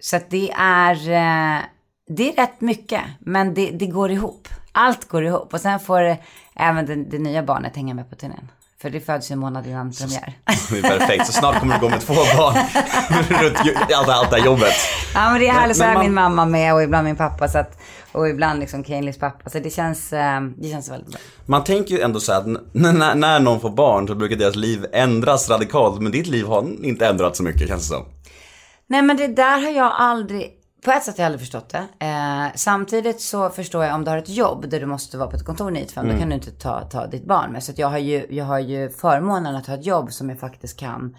så att det är, eh, det är rätt mycket, men det, det går ihop. Allt går ihop och sen får eh, även det, det nya barnet hänga med på turnén. För det föds ju en månad innan premiär. Det är perfekt, så snart kommer du gå med två barn runt allt, allt det här jobbet. Ja men det är härligt, så är man- min mamma med och ibland min pappa. Så att, och ibland liksom Kaelins pappa. Så det känns, eh, det känns väldigt bra. Man tänker ju ändå så att när någon får barn så brukar deras liv ändras radikalt, men ditt liv har inte ändrats så mycket känns det som. Nej men det där har jag aldrig, på ett sätt har jag aldrig förstått det. Eh, samtidigt så förstår jag om du har ett jobb där du måste vara på ett kontor 9 till 5, då kan du inte ta, ta ditt barn med. Så jag har, ju, jag har ju förmånen att ha ett jobb som jag faktiskt kan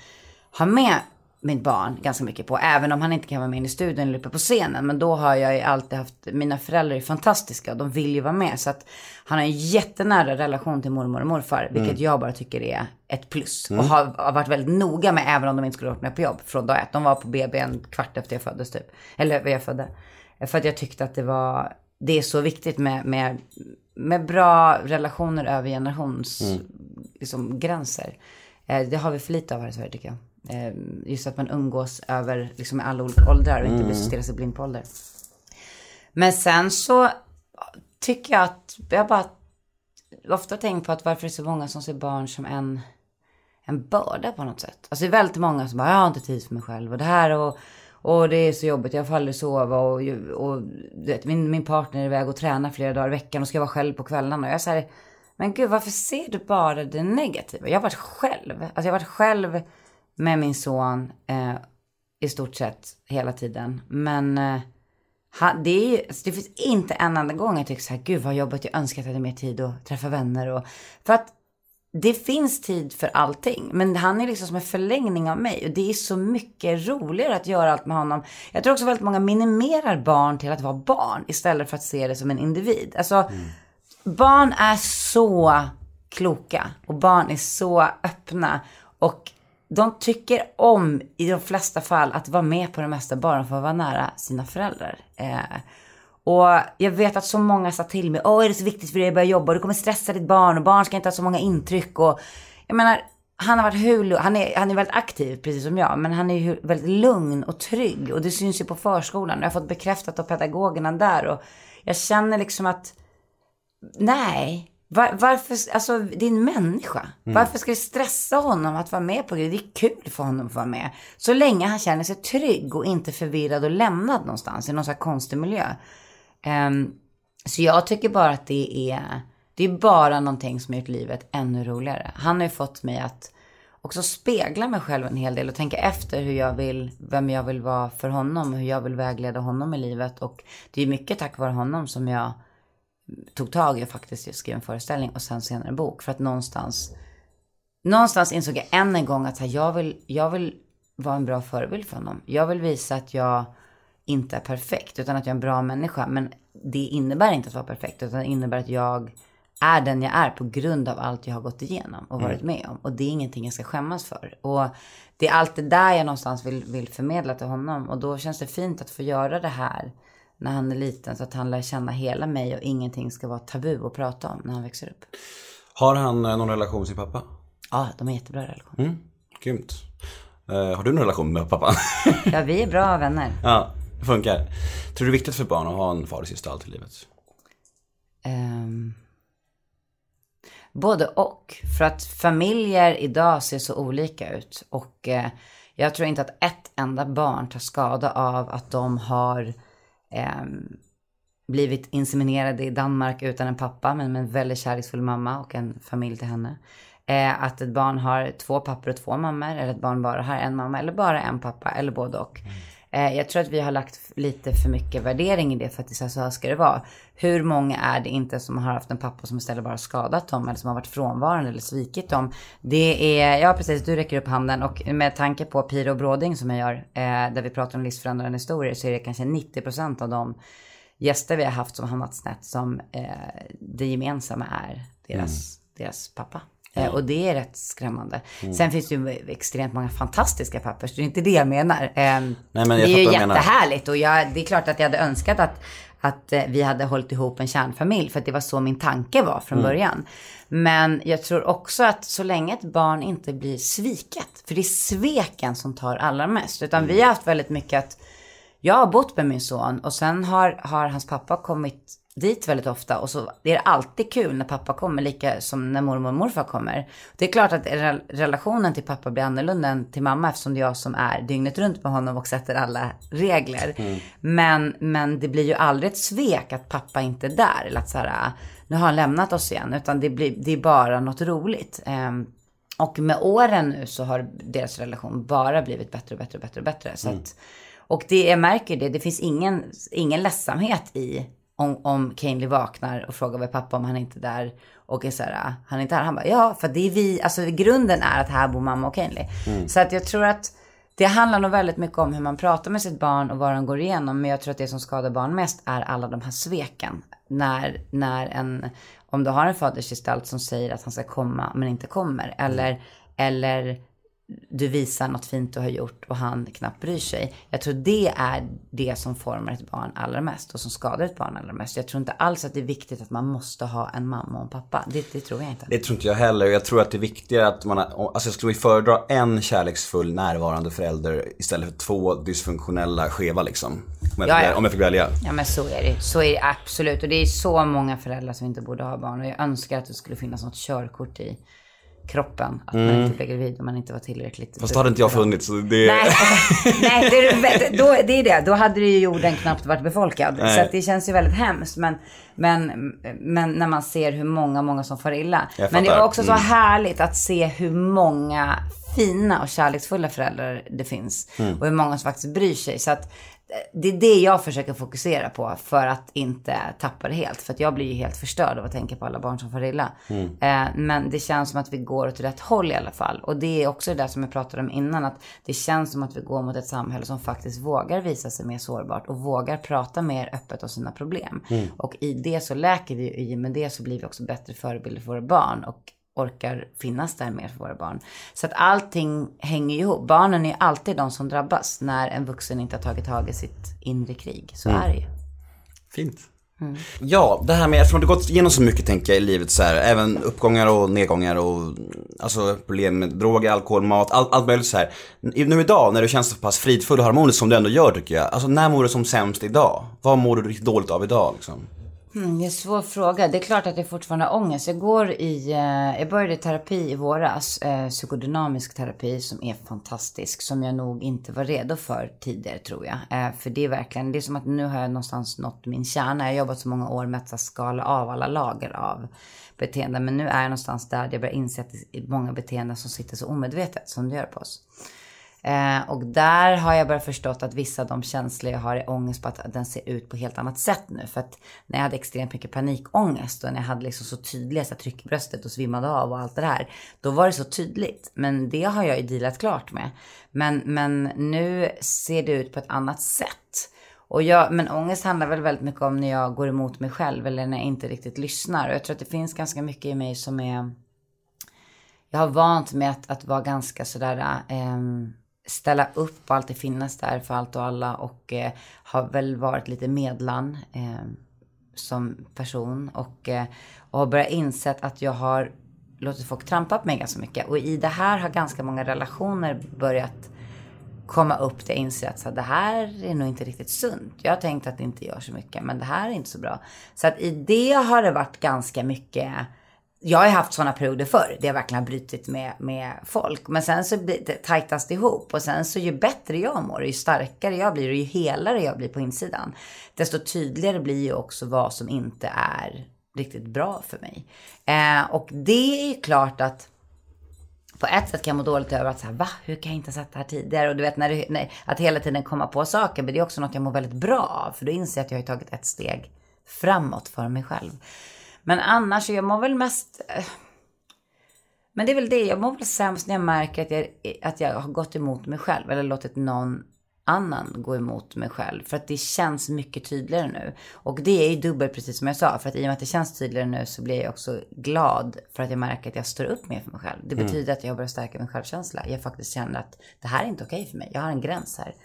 ha med mitt barn ganska mycket på. Även om han inte kan vara med i studion eller uppe på scenen. Men då har jag ju alltid haft, mina föräldrar är fantastiska och de vill ju vara med. Så att han har en jättenära relation till mormor och morfar. Vilket jag bara tycker är ett plus. Och har, har varit väldigt noga med även om de inte skulle varit med på jobb från dag ett. De var på BB en kvart efter jag föddes typ. Eller jag födde. För att jag tyckte att det var, det är så viktigt med, med, med bra relationer över generations liksom, gränser. Eh, det har vi för lite av här i Sverige tycker jag. Eh, just att man umgås över liksom, alla olika åldrar och inte blir så sig blind på ålder. Men sen så tycker jag att jag bara ofta tänkt på att varför det är så många som ser barn som en, en börda på något sätt. Alltså det är väldigt många som bara, jag har inte tid för mig själv och det här och, och det är så jobbigt, jag får aldrig sova och, och vet, min, min partner är iväg och tränar flera dagar i veckan och ska vara själv på kvällarna. Och jag säger, men gud varför ser du bara det negativa? Jag har varit själv, alltså jag har varit själv med min son eh, i stort sett hela tiden. Men eh, han, det, är alltså det finns inte en enda gång jag tycker så här, gud vad jobbigt, jag önskar att jag hade mer tid att träffa vänner. Och, för att det finns tid för allting. Men han är liksom som en förlängning av mig. Och det är så mycket roligare att göra allt med honom. Jag tror också väldigt många minimerar barn till att vara barn. Istället för att se det som en individ. Alltså, barn är så kloka. Och barn är så öppna. Och de tycker om, i de flesta fall, att vara med på det mesta bara för att vara nära sina föräldrar. Eh, och jag vet att så många sa till mig, åh är det så viktigt för dig att börja jobba, du kommer stressa ditt barn och barn ska inte ha så många intryck. Och jag menar, han har varit hur, han är, han är väldigt aktiv precis som jag, men han är ju väldigt lugn och trygg. Och det syns ju på förskolan. Jag har fått bekräftat av pedagogerna där. Och jag känner liksom att nej. Var, varför, alltså en människa. Varför ska det stressa honom att vara med på grejer? Det är kul för honom att vara med. Så länge han känner sig trygg och inte förvirrad och lämnad någonstans i någon sån här konstig miljö. Ehm, så jag tycker bara att det är, det är bara någonting som har gjort livet ännu roligare. Han har ju fått mig att också spegla mig själv en hel del och tänka efter hur jag vill, vem jag vill vara för honom och hur jag vill vägleda honom i livet. Och det är mycket tack vare honom som jag tog tag i och faktiskt skrev en föreställning och sen senare en bok. För att någonstans, någonstans insåg jag än en gång att här, jag, vill, jag vill vara en bra förebild för honom. Jag vill visa att jag inte är perfekt utan att jag är en bra människa. Men det innebär inte att vara perfekt utan det innebär att jag är den jag är på grund av allt jag har gått igenom och varit med om. Och det är ingenting jag ska skämmas för. Och det är allt det där jag någonstans vill, vill förmedla till honom. Och då känns det fint att få göra det här när han är liten så att han lär känna hela mig och ingenting ska vara tabu att prata om när han växer upp. Har han eh, någon relation med sin pappa? Ja, de har jättebra relation. Mm, grymt. Eh, har du någon relation med pappan? Ja, vi är bra vänner. ja, det funkar. Tror du det är viktigt för barn att ha en fadersgestalt i livet? Ehm, både och. För att familjer idag ser så olika ut. Och eh, jag tror inte att ett enda barn tar skada av att de har Ehm, blivit inseminerade i Danmark utan en pappa men med en väldigt kärleksfull mamma och en familj till henne. Eh, att ett barn har två pappor och två mammor eller ett barn bara har en mamma eller bara en pappa eller både och. Mm jag tror att vi har lagt lite för mycket värdering i det för att det här, så här ska det vara. Hur många är det inte som har haft en pappa som istället bara skadat dem eller som har varit frånvarande eller svikit dem. Det är, ja precis, du räcker upp handen och med tanke på Piro och Bråding som jag gör, eh, där vi pratar om livsförändrande historier så är det kanske 90% av de gäster vi har haft som hamnat snett som eh, det gemensamma är deras, deras pappa. Eh, och det är rätt skrämmande. Sen finns det ju extremt många fantastiska pappor, så det är inte det jag menar. Eh, men jag det är ju jättehärligt och jag, det är klart att jag hade önskat att, att eh, vi hade hållit ihop en kärnfamilj, för att det var så min tanke var från början. Men jag tror också att så länge ett barn inte blir sviket, för det är sveken som tar allra mest, utan vi har haft väldigt mycket att jag har bott med min son och sen har, har hans pappa kommit dit väldigt ofta och så det är alltid kul när pappa kommer, lika som när mormor och morfar kommer. Det är klart att rel- relationen till pappa blir annorlunda än till mamma eftersom det är jag som är dygnet runt med honom och sätter alla regler. Men, men det blir ju aldrig ett svek att pappa inte är där eller att så här, nu har han lämnat oss igen, utan det, blir, det är bara något roligt. Ehm, och med åren nu så har deras relation bara blivit bättre och bättre och bättre och bättre. Så att, och det, jag märker det, det finns ingen, ingen ledsamhet i om, om Kainley vaknar och frågar vad är pappa om han inte är där. Och är så här, han är inte här. Han bara, ja, för det är vi, alltså grunden är att här bor mamma och Kainley. Så att jag tror att det handlar nog väldigt mycket om hur man pratar med sitt barn och vad de går igenom. Men jag tror att det som skadar barn mest är alla de här sveken. När, när en, om du har en fadersgestalt som säger att han ska komma men inte kommer. Eller, eller du visar något fint du har gjort och han knappt bryr sig. Jag tror det är det som formar ett barn allra mest och som skadar ett barn allra mest. Jag tror inte alls att det är viktigt att man måste ha en mamma och en pappa. Det, det tror jag inte. Det tror inte jag heller. Jag tror att det är viktigare att man, har- alltså jag skulle föredra en kärleksfull närvarande förälder istället för två dysfunktionella skeva liksom. Om jag, Ja, ja. om jag fick välja. Ja men så är det. Så är det absolut. Och det är så många föräldrar som inte borde ha barn. Och jag önskar att det skulle finnas något körkort i kroppen. Att man inte blev gravid om man inte var tillräckligt Fast hade inte jag funnits. Så det... Nej, nej det, är, då, det är det. Då hade ju jorden knappt varit befolkad. Nej. Så det känns ju väldigt hemskt. Men, men, men när man ser hur många, många som far illa. Men det är också så Mm. härligt att se hur många fina och kärleksfulla föräldrar det finns. Mm. Och hur många som faktiskt bryr sig. Så att det är det jag försöker fokusera på för att inte tappa det helt. För att jag blir ju helt förstörd av att tänka på alla barn som far illa. Eh, men det känns som att vi går åt rätt håll i alla fall. Och det är också det där som jag pratade om innan. Att det känns som att vi går mot ett samhälle som faktiskt vågar visa sig mer sårbart. Och vågar prata mer öppet om sina problem. Och i det så läker vi. och I och med det så blir vi också bättre förebilder för våra barn. Och orkar finnas där mer för våra barn. Så att allting hänger ihop. Barnen är alltid de som drabbas när en vuxen inte har tagit tag i sitt inre krig. Så är det ju. Fint. Ja, det här med, eftersom du gått igenom så mycket tänker jag i livet så här, även uppgångar och nedgångar och alltså problem med droger, alkohol, mat, allt, allt möjligt så här. Nu idag när du känns så pass fridfull och harmonisk som du ändå gör tycker jag, alltså när mår du som sämst idag? Vad mår du riktigt dåligt av idag liksom? Mm, det är en svår fråga. Det är klart att jag fortfarande har ångest. Jag går i, eh, jag började terapi i våras, eh, psykodynamisk terapi som är fantastisk. Som jag nog inte var redo för tidigare tror jag. Eh, för det är verkligen, det är som att nu har jag någonstans nått min kärna. Jag har jobbat så många år med att skala av alla lager av beteenden. Men nu är jag någonstans där jag börjar inse att det är många beteenden som sitter så omedvetet som det gör på oss. Eh, och där har jag börjat förstått att vissa av de känslor jag har är ångest på att den ser ut på ett helt annat sätt nu. För att när jag hade extremt mycket panikångest och när jag hade liksom så tydliga så här, tryck i bröstet och svimmade av och allt det där. Då var det så tydligt. Men det har jag ju dealat klart med. Men, men nu ser det ut på ett annat sätt. Och jag, men ångest handlar väl väldigt mycket om när jag går emot mig själv eller när jag inte riktigt lyssnar. Och jag tror att det finns ganska mycket i mig som är... Jag har vant mig att, att vara ganska sådär... Eh, ställa upp och alltid finnas där för allt och alla och eh, har väl varit lite medlan eh, som person och, eh, och har börjat insett att jag har låtit folk trampa på mig ganska mycket och i det här har ganska många relationer börjat komma upp där jag inser att så här, det här är nog inte riktigt sunt. Jag har tänkt att det inte gör så mycket men det här är inte så bra. Så att i det har det varit ganska mycket jag har haft sådana perioder förr, där jag verkligen har brutit med, med folk. Men sen så blir det tajtast ihop. Och sen så ju bättre jag mår, ju starkare jag blir och ju helare jag blir på insidan. Desto tydligare blir ju också vad som inte är riktigt bra för mig. Eh, och det är ju klart att på ett sätt kan jag må dåligt över att så här, va, hur kan jag inte ha sett det här tidigare? Och du vet, när det, när, att hela tiden komma på saker, men det är också något jag mår väldigt bra av. För då inser jag att jag har tagit ett steg framåt för mig själv. Men annars, jag mår väl mest... eh, Men det är väl det, jag mår väl sämst när jag märker att jag, att jag har gått emot mig själv. Eller låtit någon annan gå emot mig själv. För att det känns mycket tydligare nu. Och det är ju dubbelt precis som jag sa. För att i och med att det känns tydligare nu så blir jag också glad för att jag märker att jag står upp mer för mig själv. Det betyder att jag börjar stärka min självkänsla. Jag faktiskt känner att det här är inte okej för mig. Jag har en gräns här.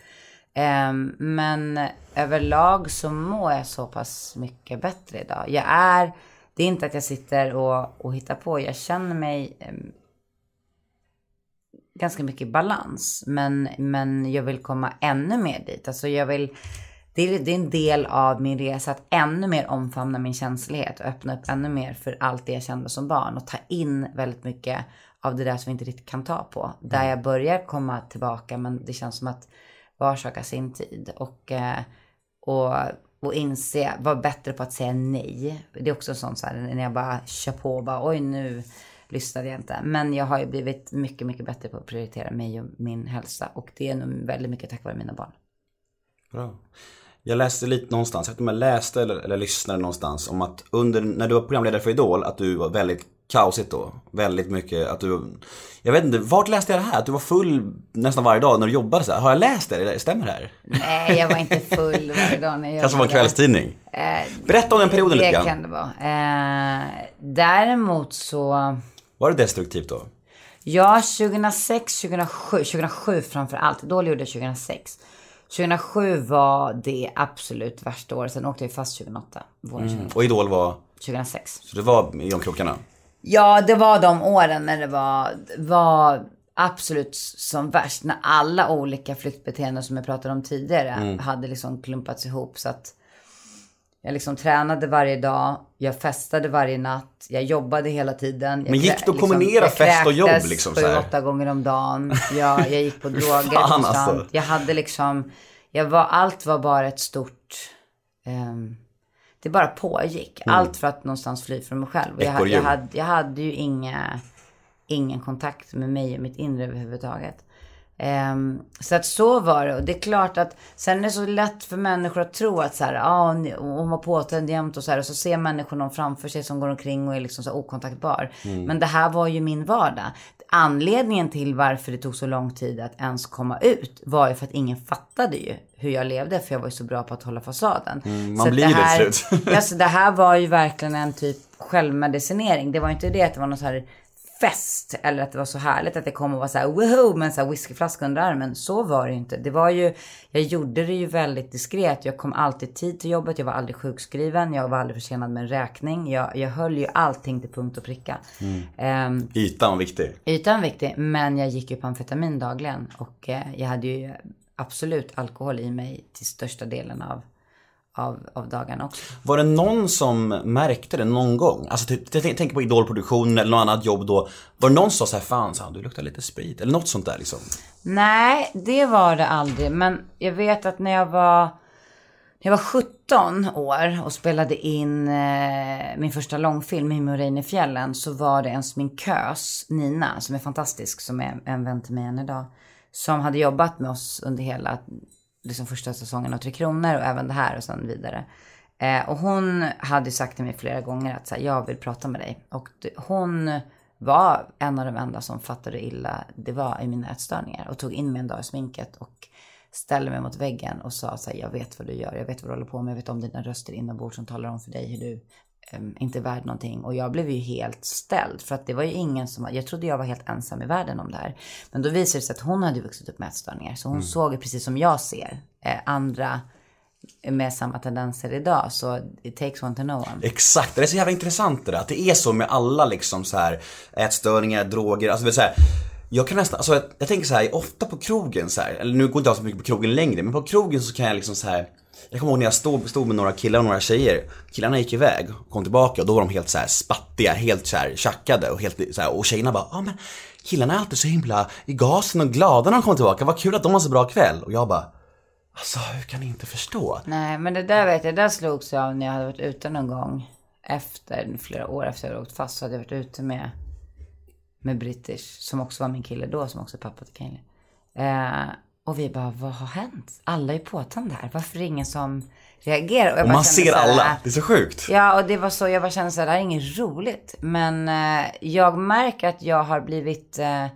Ehm, men överlag så mår jag så pass mycket bättre idag. Jag är, det är inte att jag sitter och, och hittar på. Jag känner mig ehm, ganska mycket balans. Men, men jag vill komma ännu mer dit. Alltså jag vill, det är, det är en del av min resa att ännu mer omfamna min känslighet och öppna upp ännu mer för allt det jag kände som barn och ta in väldigt mycket av det där som vi inte riktigt kan ta på. Där jag börjar komma tillbaka men det känns som att var sak sin tid. Och, eh, och, och inse, vara bättre på att säga nej. Det är också sånt så här när jag bara kör på och bara oj nu lyssnade jag inte. Men jag har ju blivit mycket, mycket bättre på att prioritera mig och min hälsa. Och det är nog väldigt mycket tack vare mina barn. Bra. Jag läste lite någonstans, jag vet inte om jag läste eller, eller lyssnade någonstans om att under, när du var programledare för Idol, att du var väldigt kaosigt då. Väldigt mycket att du, jag vet inte, vart läste jag det här? Att du var full nästan varje dag när du jobbade så här. Har jag läst det? Stämmer det här? Nej, jag var inte full varje dag när jag Kanske var en jobbade. kvällstidning? Eh, Berätta om den perioden det lite grann. kan det vara. Eh, däremot så... Var det destruktivt då? Ja, 2006, 2007, 2007 framför allt. Då gjorde jag 2006. 2007 var det absolut värsta året. Sen åkte jag fast 2008. Våren 2008. Och Idol var, 2006. så det var i de krokarna? Ja, det var de åren när det var, var absolut som värst. När alla olika flyktbeteenden som jag pratade om tidigare hade liksom klumpats ihop. Så att jag liksom tränade varje dag, jag festade varje natt, jag jobbade hela tiden. Jag Men gick det att kombinera jag fest och jobb, liksom, så här? åtta gånger om dagen. Jag, jag gick på droger Fan, konstant. alltså. Jag hade liksom, jag var, allt var bara ett stort... ehm, det bara pågick. Allt för att någonstans fly från mig själv. Jag, Ekorrhjul. jag, hade, jag hade ju inga, ingen kontakt med mig och mitt inre överhuvudtaget. Ehm, så att så var det. Och det är klart att sen är det så lätt för människor att tro att så här, ah, hon var påtänd jämt och så här. Och så ser människor någon framför sig som går omkring och är liksom så okontaktbar. Men det här var ju min vardag. Anledningen till varför det tog så lång tid att ens komma ut var ju för att ingen fattade ju hur jag levde. För jag var ju så bra på att hålla fasaden. man Så blir det här, slut. alltså det här var ju verkligen en typ självmedicinering. Det var inte det att det var någon så här fest eller att det var så härligt att det kom och var så här woho med en så här whiskyflaska under armen. Så var det ju inte. Det var ju, jag gjorde det ju väldigt diskret. Jag kom alltid tid till jobbet. Jag var aldrig sjukskriven. Jag var aldrig försenad med en räkning. Jag, jag höll ju allting till punkt och pricka. Ehm, Ytan var viktig. Ytan viktig, men jag gick ju på amfetamin dagligen och eh, jag hade ju absolut alkohol i mig till största delen av, av, av dagarna också. Var det någon som märkte det någon gång? Alltså typ, jag tänker på idolproduktion eller något annat jobb då. Var det någon som sa såhär, fan så du luktar lite sprit. Eller något sånt där liksom. Nej, det var det aldrig. Men jag vet att när jag var, jag var 17 år och spelade in eh, min första långfilm, Reine i fjällen, så var det en sminkös, Nina, som är fantastisk, som är en vän till mig än idag, som hade jobbat med oss under hela liksom första säsongen av Tre Kronor och även det här och sen vidare. Eh, och hon hade sagt till mig flera gånger att så här, jag vill prata med dig. Och det, hon var en av de enda som fattade illa det var i mina ätstörningar och tog in mig en dag i sminket och ställde mig mot väggen och sa så här, jag vet vad du gör, jag vet vad du håller på med, jag vet om dina röster inombords som talar om för dig hur du inte är värd någonting. Och jag blev ju helt ställd för att det var ju ingen som, jag trodde jag var helt ensam i världen om det här. Men då visade det sig att hon hade vuxit upp med ätstörningar så hon mm. såg ju precis som jag ser eh, andra med samma tendenser idag. Så it takes one to know one. Exakt, det är så jävla intressant det där. Att det är så med alla liksom så här ätstörningar, droger, alltså så här, jag kan nästan, alltså jag, jag tänker så här, ofta på krogen så här, eller nu går inte jag så mycket på krogen längre, men på krogen så kan jag liksom så här jag kommer ihåg när jag stod, stod med några killar och några tjejer. Killarna gick iväg, kom tillbaka och då var de helt så här spattiga, helt så här tjackade och helt så här, och tjejerna bara, ja ah, men killarna är alltid så himla i gasen och glada när de kommer tillbaka, vad kul att de har så bra kväll. Och jag bara, Alltså hur kan ni inte förstå? Nej men det där vet jag, det där slogs jag av när jag hade varit ute någon gång. Efter, flera år efter jag hade åkt fast så hade jag varit ute med, med British. Som också var min kille då, som också är pappa till Kaeli Eh, och vi bara, vad har hänt? Alla är påtända här. Varför är det ingen som reagerar? Och, och man ser alla. Här, det är så sjukt. Ja, och det var så. Jag bara kände så här, det här är inget roligt. Men eh, jag märker att jag har blivit eh,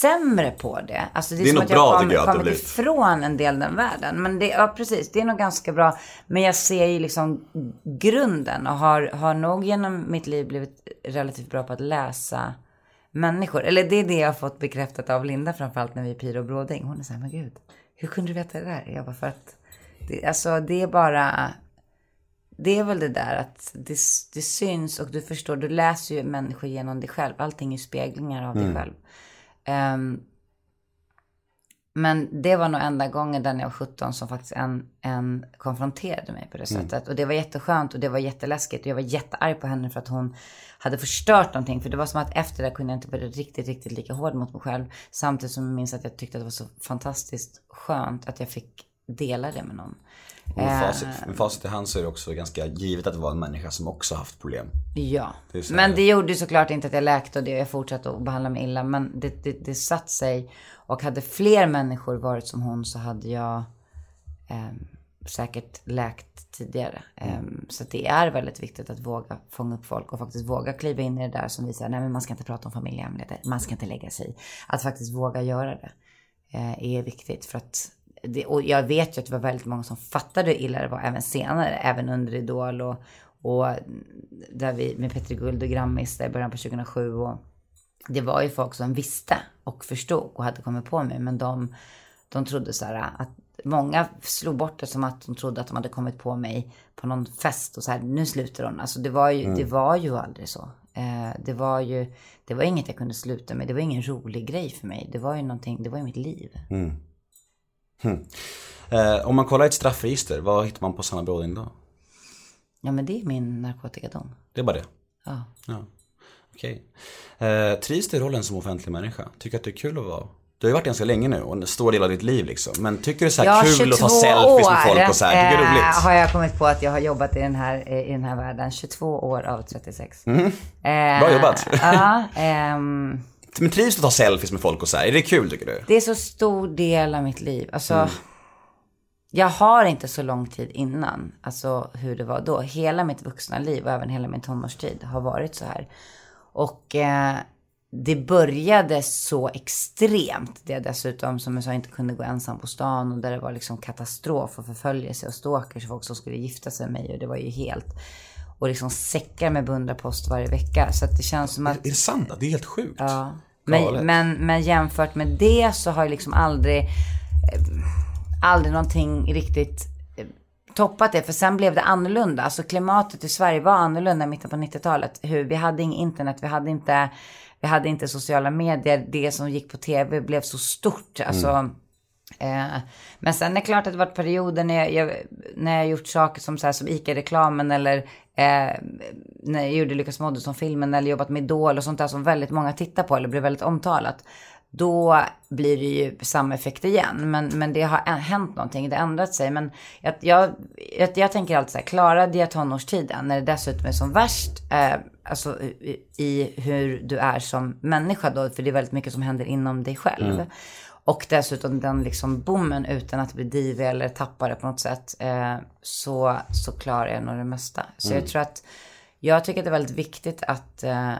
sämre på det. Alltså det är, det är som att jag kom, jag, kommit ifrån en del den världen. Men det, ja precis, det är nog ganska bra. Men jag ser ju liksom grunden och har, har nog genom mitt liv blivit relativt bra på att läsa människor. Eller det är det jag har fått bekräftat av Linda framförallt när vi är och Bråding. Hon är så här, men gud, hur kunde du veta det där? Jag bara, för att, det, alltså det är bara, det är väl det där att det, det syns och du förstår, du läser ju människor genom dig själv. Allting är speglingar av mm. dig själv. Um, men det var nog enda gången där när jag var 17 som faktiskt en, en konfronterade mig på det mm. sättet. Och det var jätteskönt och det var jätteläskigt. Och jag var jättearg på henne för att hon hade förstört någonting. För det var som att efter det kunde jag inte vara riktigt, riktigt lika hård mot mig själv. Samtidigt som jag minns att jag tyckte att det var så fantastiskt skönt att jag fick dela det med någon. Facit, med facit i hand så är det också ganska givet att det var en människa som också haft problem. Ja, det men det gjorde ju såklart inte att jag läkte och det, jag fortsatte att behandla mig illa. Men det, det, det satt sig. Och hade fler människor varit som hon så hade jag eh, säkert läkt tidigare. Mm. Um, så det är väldigt viktigt att våga fånga upp folk och faktiskt våga kliva in i det där som visar, nej men man ska inte prata om familjehemligheter, man ska inte lägga sig i. Att faktiskt våga göra det uh, är viktigt för att det, och jag vet ju att det var väldigt många som fattade hur illa det var även senare, även under Idol och, och där vi med Petri Guld och Grammis i början på 2007 och det var ju folk som visste och förstod och hade kommit på mig men de, de trodde så här att många slog bort det som att de trodde att de hade kommit på mig på någon fest och så här, nu slutar hon. Alltså det var ju, mm. det var ju aldrig så. Eh, det var ju, det var inget jag kunde sluta med. Det var ingen rolig grej för mig. Det var ju någonting, det var ju mitt liv. Mm. Hm. Eh, om man kollar ett straffregister, vad hittar man på Sanna Bråding då? Ja men det är min narkotikadom. Det är bara det? Ja. ja. Okej. Okay. Eh, trivs du i rollen som offentlig människa? Tycker att det är kul att vara du har ju varit ganska länge nu och en stor del av ditt liv liksom. Men tycker du det är så ja, kul att ta selfies med folk och så här? Tycker det är roligt? Eh, har jag kommit på att jag har jobbat i den här, eh, i den här världen. 22 år av 36. Mm. Eh, Bra jobbat. Ja. ehm, men trivs du att ta selfies med folk och så här? Är det kul tycker du? Det är så stor del av mitt liv. Alltså, mm. jag har inte så lång tid innan, alltså hur det var då. Hela mitt vuxna liv och även hela min tonårstid har varit så här. Och eh, det började så extremt. Det dessutom, som jag sa, inte kunde gå ensam på stan och där det var liksom katastrof och förföljelse och stalkers, folk som skulle gifta sig med mig och det var ju helt och liksom säckar med beundrarpost varje vecka. Så att det känns som att... Är det sant? Det är helt sjukt. Ja. Men, men, men jämfört med det så har jag liksom aldrig, eh, aldrig någonting riktigt eh, toppat det. För sen blev det annorlunda. Alltså klimatet i Sverige var annorlunda i mitten på 90-talet. Hur, vi hade inget internet, vi hade inte vi hade inte sociala medier. Det som gick på tv blev så stort. Alltså, Eh, men sen är det klart att det varit perioder när jag, jag, när jag gjort saker som, så här, som ICA-reklamen eller eh, när jag gjorde Lukas Moodysson-filmen eller jobbat med Idol och sånt där som väldigt många tittar på eller blir väldigt omtalat. Då blir det ju samma effekt igen. Men, men det har hänt någonting, det har ändrat sig. Men jag, jag, jag, jag tänker alltid så här, klarade jag tonårstiden när det dessutom är som värst, eh, alltså i, i hur du är som människa då, för det är väldigt mycket som händer inom dig själv. Mm. Och dessutom den liksom bommen utan att bli divig eller tappa det på något sätt. Eh, så, så klarar jag nog det mesta. Så jag tror att, jag tycker att det är väldigt viktigt att eh,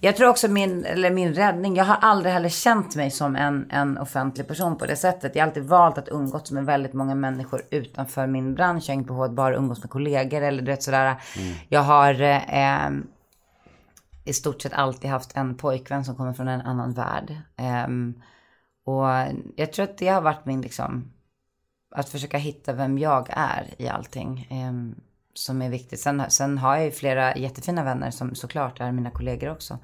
jag tror också min, eller min räddning, jag har aldrig heller känt mig som en, en offentlig person på det sättet. Jag har alltid valt att umgås med väldigt många människor utanför min bransch. Jag har inte behov att bara umgås med kollegor eller du vet sådär. Jag har eh, i stort sett alltid haft en pojkvän som kommer från en annan värld. Ehm, och jag tror att det har varit min liksom, att försöka hitta vem jag är i allting. eh, som är viktigt. Sen, sen har jag ju flera jättefina vänner som såklart är mina kollegor också.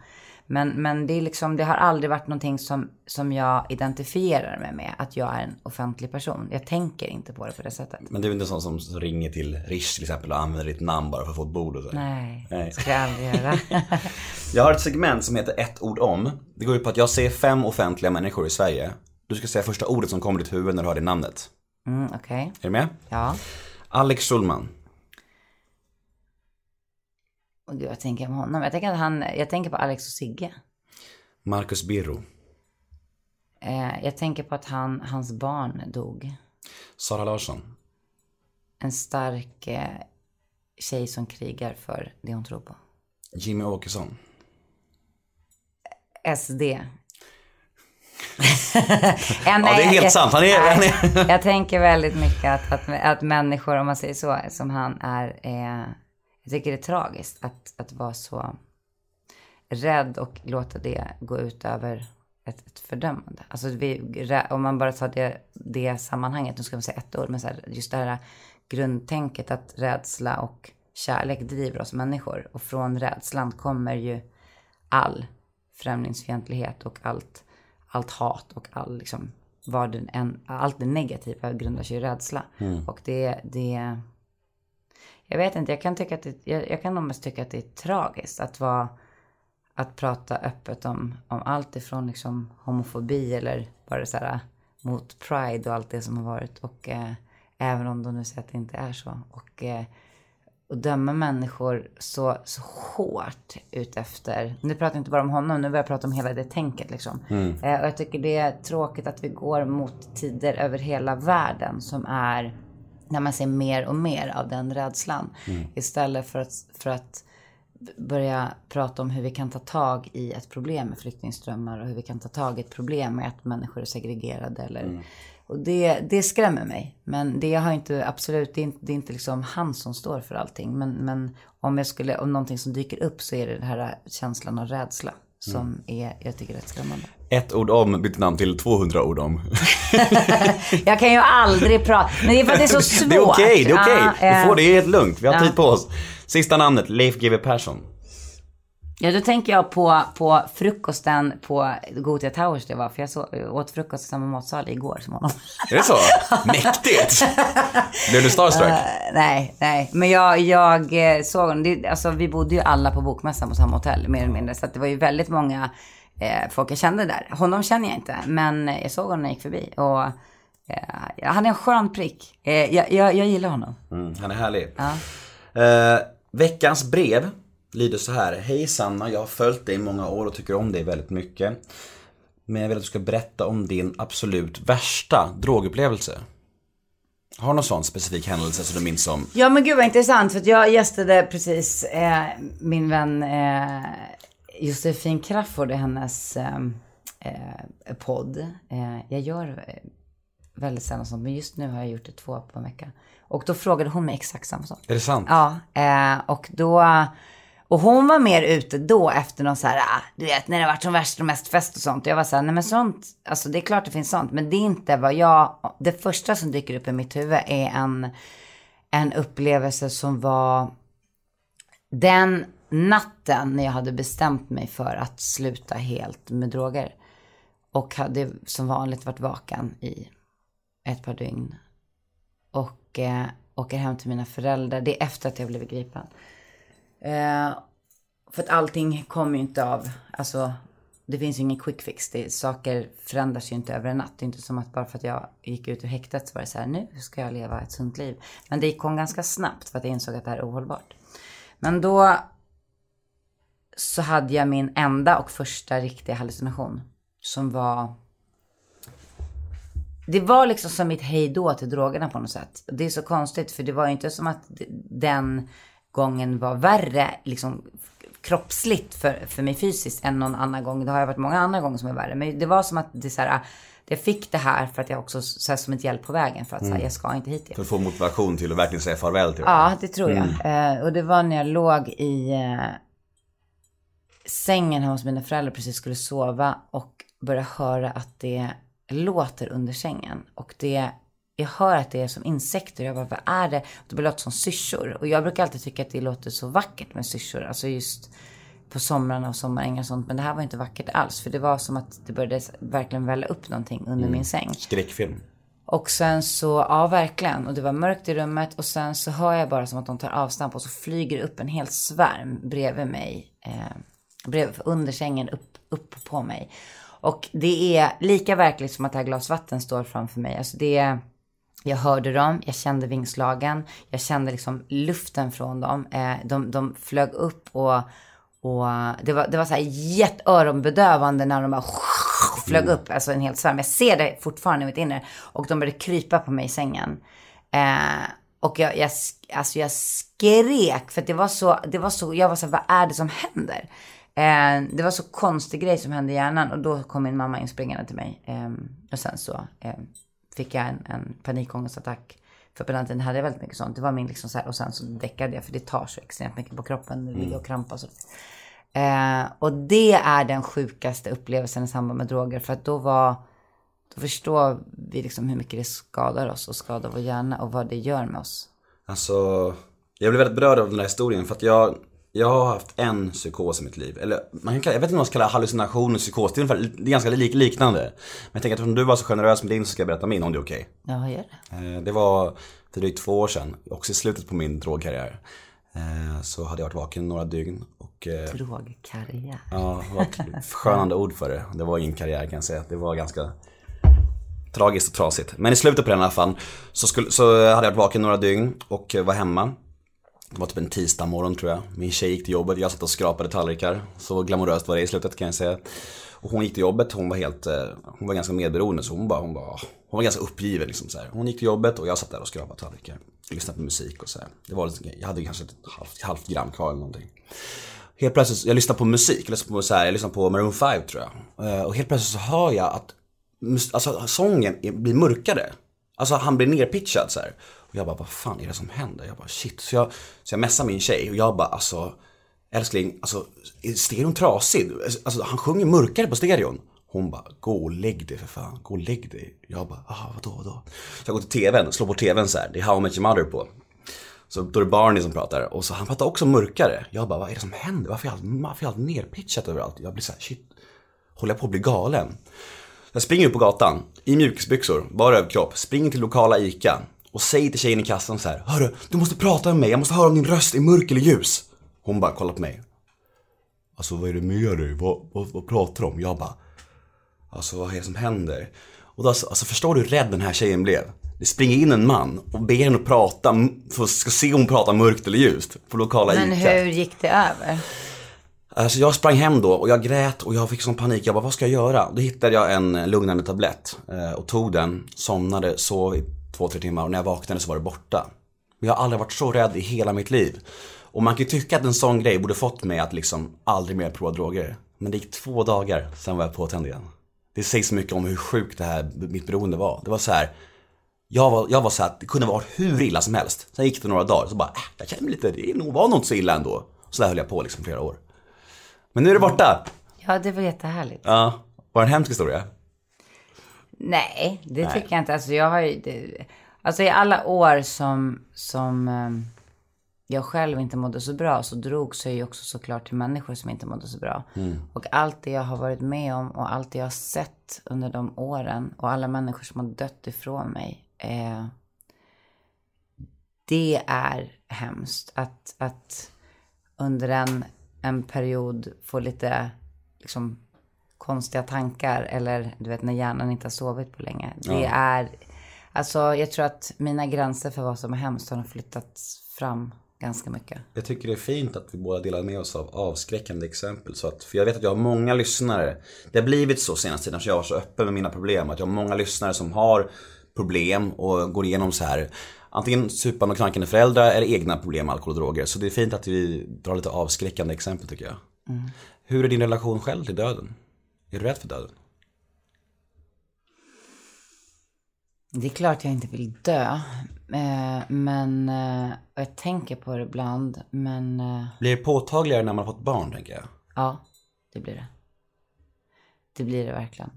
Men, men det, är liksom, det har aldrig varit någonting som, som jag identifierar mig med. Att jag är en offentlig person. Jag tänker inte på det på det sättet. Men du är inte sån som ringer till Rish till exempel och använder ditt namn bara för att få ett bord och så. Nej, Nej. det ska jag aldrig göra. Jag har ett segment som heter ett ord om. Det går ut på att jag ser fem offentliga människor i Sverige. Du ska säga första ordet som kommer i ditt huvud när du hör det namnet. Mm, Okej, Är du med? ja. Alex Schulman. Och gud, jag tänker på honom. Jag tänker, att han, jag tänker på Alex och Sigge. Marcus Birro. Eh, jag tänker på att han, hans barn dog. Sara Larsson. En stark eh, tjej som krigar för det hon tror på. Jimmy Åkesson. SD. ja, Ja, det är helt sant. Han är- han är- jag tänker väldigt mycket att, att, att människor, om man säger så, som han är, eh, jag tycker det är tragiskt att, att vara så rädd och låta det gå ut över ett, ett fördömande. Alltså vi, om man bara tar det, det sammanhanget, nu ska man säga ett ord, men så här, just det här grundtänket att rädsla och kärlek driver oss människor. Och från rädslan kommer ju all främlingsfientlighet och allt, allt hat och all, liksom, vad den än, allt det negativa grundar sig i rädsla. Och det, det, jag vet inte, jag kan tycka att det, jag, jag kan nog tycka att det är tragiskt att vara, att prata öppet om, om allt ifrån liksom homofobi eller bara så här mot pride och allt det som har varit. Och eh, även om de nu säger att det inte är så. Och, eh, och döma människor så, så hårt utefter, nu pratar jag inte bara om honom, nu börjar jag prata om hela det tänket liksom. Eh, och jag tycker det är tråkigt att vi går mot tider över hela världen som är, när man ser mer och mer av den rädslan. Istället för att, för att börja prata om hur vi kan ta tag i ett problem med flyktingströmmar och hur vi kan ta tag i ett problem med att människor är segregerade eller och det, det skrämmer mig. Men det har inte, absolut, det är inte, det är inte liksom han som står för allting. Men, men om jag skulle, om någonting som dyker upp så är det den här känslan av rädsla. Som är, jag tycker är rätt skrämmande. Ett ord om bytte namn till 200 ord om. Jag kan ju aldrig prata, men det är för att det är så svårt. Det är okej, det är okej. Ja, Du får eh, det, är helt lugnt. Vi har ja. tid på oss. Sista namnet, Leif GW Persson. Ja, då tänker jag på, på frukosten på Gothia Towers det var. För jag så, åt frukost i samma matsal igår som honom. Är det så? Mäktigt! Blev du starstruck? Eh, nej, nej. Men jag, jag eh, såg honom. Det, alltså, vi bodde ju alla på bokmässan på samma hotell, mer eller mindre. Så att det var ju väldigt många eh, folk jag kände där. Honom känner jag inte, men jag såg honom när jag gick förbi. Och eh, han är en skön prick. Eh, jag, jag, jag gillar honom. Mm, han är härlig. Eh, veckans brev lyder så här. Hej Sanna, jag har följt dig i många år och tycker om dig väldigt mycket. Men jag vill att du ska berätta om din absolut värsta drogupplevelse. Har du någon sån specifik händelse som du minns som? Ja men gud vad intressant för att jag gästade precis eh, min vän eh, Josefin Crafoord i hennes eh, eh, podd. Eh, jag gör eh, väldigt sällan sånt men just nu har jag gjort det två på en vecka. Och då frågade hon mig exakt samma sak. Är det sant? Ja, eh, och då... Och hon var mer ute då efter någon så här, ah, du vet när det varit som värst och mest fest och sånt. Och jag var så här, nej men sånt, alltså det är klart det finns sånt. Men det är inte vad jag, det första som dyker upp i mitt huvud är en, en upplevelse som var den natten när jag hade bestämt mig för att sluta helt med droger. Och hade som vanligt varit vaken i ett par dygn. Och eh, åker hem till mina föräldrar. Det är efter att jag blivit gripen. Eh, för att allting kommer ju inte av, alltså det finns ju ingen quick fix. Det, saker förändras ju inte över en natt. Det är inte som att bara för att jag gick ut ur häktet så var det så här, nu ska jag leva ett sunt liv. Men det kom ganska snabbt för att jag insåg att det här är ohållbart. Men då så hade jag min enda och första riktiga hallucination. Som var... Det var liksom som mitt hejdå till drogerna på något sätt. Det är så konstigt för det var ju inte som att den gången var värre liksom kroppsligt för, för mig fysiskt än någon annan gång. Det har ju varit många andra gånger som är värre. Men det var som att det så här, jag fick det här för att jag också, så här, som ett hjälp på vägen för att så här, jag ska inte hit igen. För att få motivation till att verkligen säga farväl till Ja, det tror jag. Eh, och det var när jag låg i sängen hos mina föräldrar precis skulle sova och började höra att det låter under sängen. Och det, jag hör att det är som insekter. Jag bara, vad är det? Det låter som syrsor. Och jag brukar alltid tycka att det låter så vackert med syrsor. Alltså just på somrarna och sommarängar och sånt. Men det här var inte vackert alls. För det var som att det började verkligen välla upp någonting under min säng. Skräckfilm. Och sen så, ja verkligen. Och det var mörkt i rummet. Och sen så hör jag bara som att de tar avstamp. Och så flyger upp en hel svärm bredvid mig. Eh, bredvid, under sängen upp, upp på mig. Och det är lika verkligt som att det här glas vatten står framför mig. Alltså det är, jag hörde dem, jag kände vingslagen, jag kände liksom luften från dem. Eh, de, de flög upp och, och det var, det var så här jätteöronbedövande när de bara flög upp, alltså en hel svärm. Jag ser det fortfarande i mitt inre. Och de började krypa på mig i sängen. Eh, och jag, jag, alltså jag skrek för att det var så, det var så, jag var så här, vad är det som händer? Eh, det var så konstig grej som hände i hjärnan och då kom min mamma in springande till mig. Eh, och sen så eh, fick jag en, en panikångestattack. För på den tiden hade jag väldigt mycket sånt. Det var min liksom så här, och sen så däckade jag för det tar så extremt mycket på kroppen. Det ligger och krampar och så. Eh, och det är den sjukaste upplevelsen i samband med droger. För att då var, då förstår vi liksom hur mycket det skadar oss och skadar vår hjärna och vad det gör med oss. Alltså, jag blev väldigt berörd av den här historien för att jag, jag har haft en psykos i mitt liv. Eller man kan kalla, jag vet inte om man ska kalla hallucination och psykos, det är, ungefär, det är ganska lik, liknande. Men jag tänker att om du var så generös med din så ska jag berätta min om det är okej. Ja, gör det. Eh, Det var för drygt två år sedan, också i slutet på min drogkarriär. Eh, Så hade jag varit vaken några dygn och eh, Drogkarriär. Ja, det var ett skönande ord för det. Det var ingen karriär kan jag säga. Det var ganska tragiskt och trasigt. Men i slutet på den i alla fall så, skulle, så hade jag varit vaken några dygn och var hemma. Det var typ en tisdag morgon tror jag. Min tjej gick till jobbet, jag satt och skrapade tallrikar. Så glamoröst var det i slutet kan jag säga. Och hon gick till jobbet, hon var helt, eh, hon var ganska medberoende så hon bara, hon bara, hon var ganska uppgiven liksom så här. Hon gick till jobbet och jag satt där och skrapade tallrikar. Lyssnade på musik och så här. Det var, lite- jag hade kanske ett halvt, halvt gram kvar eller någonting. Helt plötsligt, jag lyssnade på musik, jag lyssnade på, så här, jag lyssnade på Maroon 5 tror jag. Eh, och helt plötsligt så hör jag att alltså, sången blir mörkare. Alltså han blir nerpitchad så här. Och jag bara, vad fan är det som händer? Jag bara, shit. Så jag, så jag messar min tjej och jag bara, alltså älskling, alltså är stereon trasig? Alltså han sjunger mörkare på stereon. Hon bara, gå och lägg dig för fan, gå och lägg dig. Jag bara, ah vadå, vadå? Så jag går till tvn, slår på tvn så här, det är How I Met Your Mother på. Så då är det Barney som pratar och så han pratar också mörkare. Jag bara, vad är det som händer? Varför är allt, varför är allt nerpitchat överallt? Jag blir så här, shit, håller jag på att bli galen? Jag springer ut på gatan, i mjukisbyxor, bara överkropp, springer till lokala ICA och säger till tjejen i kassan så här, Hörru, du måste prata med mig, jag måste höra om din röst är mörk eller ljus. Hon bara kollar på mig. Alltså vad är det med dig? Vad, vad, vad pratar du om? Jag bara, alltså vad är det som händer? Och då, alltså, alltså förstår du hur rädd den här tjejen blev? Det springer in en man och ber henne att prata, för ska se om hon pratar mörkt eller ljust på lokala Men ICA. hur gick det över? Alltså jag sprang hem då och jag grät och jag fick sån panik. Jag bara, vad ska jag göra? Då hittade jag en eh, lugnande tablett eh, och tog den, somnade, sov i två, tre timmar och när jag vaknade så var det borta. Men jag har aldrig varit så rädd i hela mitt liv. Och man kan ju tycka att en sån grej borde fått mig att liksom aldrig mer prova droger. Men det gick två dagar, sen var jag påtänd igen. Det sägs så mycket om hur sjukt det här, mitt beroende var. Det var så här. Jag var, jag var så att det kunde vara hur illa som helst. Sen gick det några dagar, så bara, äh, jag känner mig lite, det var nog var så illa ändå. Så där höll jag på liksom flera år. Men nu är det borta. Ja, det var jättehärligt. Ja, var det en hemsk historia? Nej, det tycker jag inte. Alltså jag har ju, det, alltså i alla år som, som, ehm, jag själv inte mådde så bra så drogs jag ju också såklart till människor som inte mådde så bra. Och allt det jag har varit med om och allt det jag har sett under de åren och alla människor som har dött ifrån mig. Eh, det är hemskt att, att under en, en period få lite liksom, konstiga tankar eller du vet när hjärnan inte har sovit på länge. Det är, alltså jag tror att mina gränser för vad som är hemskt har flyttats fram ganska mycket. Jag tycker det är fint att vi båda delar med oss av avskräckande exempel. Så att, för jag vet att jag har många lyssnare. Det har blivit så senaste tiden, så jag var så öppen med mina problem. Att jag har många lyssnare som har problem och går igenom så här. Antingen supande och knarkande föräldrar eller egna problem med alkohol och droger. Så det är fint att vi drar lite avskräckande exempel tycker jag. Hur är din relation själv till döden? Är du rädd för döden? Det är klart jag inte vill dö. Eh, men eh, och jag tänker på det ibland. Men eh, Blir det påtagligare när man har fått barn tänker jag? ja, det blir det. Det blir det verkligen.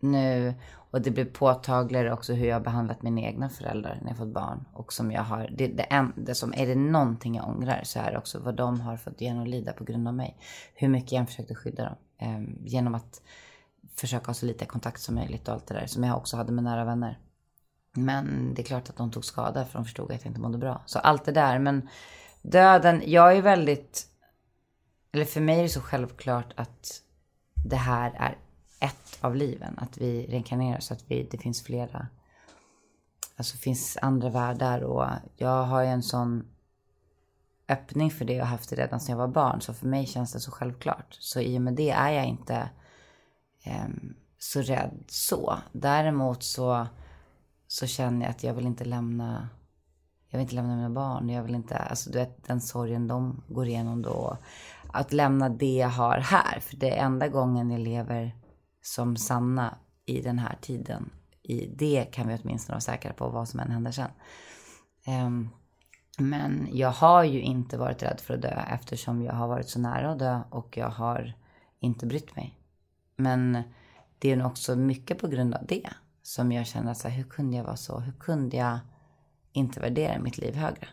Nu, och det blir påtagligare också hur jag har behandlat mina egna föräldrar när jag fått barn. Och som jag har, det, det, en, det som, är det någonting jag ångrar så är det också vad de har fått genomlida på grund av mig. Hur mycket jag försökte skydda dem. Eh, genom att försöka ha så lite kontakt som möjligt och allt det där. Som jag också hade med nära vänner. Men det är klart att de tog skada för de förstod att jag inte mådde bra. Så allt det där. Men döden, jag är väldigt... Eller för mig är det så självklart att det här är ett av liven. Att vi reinkarnerar så att vi, det finns flera. Alltså det finns andra världar och jag har ju en sån öppning för det och haft det redan sedan jag var barn. Så för mig känns det så självklart. Så i och med det är jag inte eh, så rädd så. Däremot så, så känner jag att jag vill inte lämna jag vill inte lämna mina barn. Jag vill inte, alltså du vet den sorgen de går igenom då. Att lämna det jag har här. För det är enda gången jag lever som Sanna i den här tiden. I det kan vi åtminstone vara säkra på vad som än händer sen. Ehm, men jag har ju inte varit rädd för att dö eftersom jag har varit så nära att dö och jag har inte brytt mig. Men det är nog också mycket på grund av det som jag känner så här, hur kunde jag vara så? Hur kunde jag inte värdera mitt liv högre?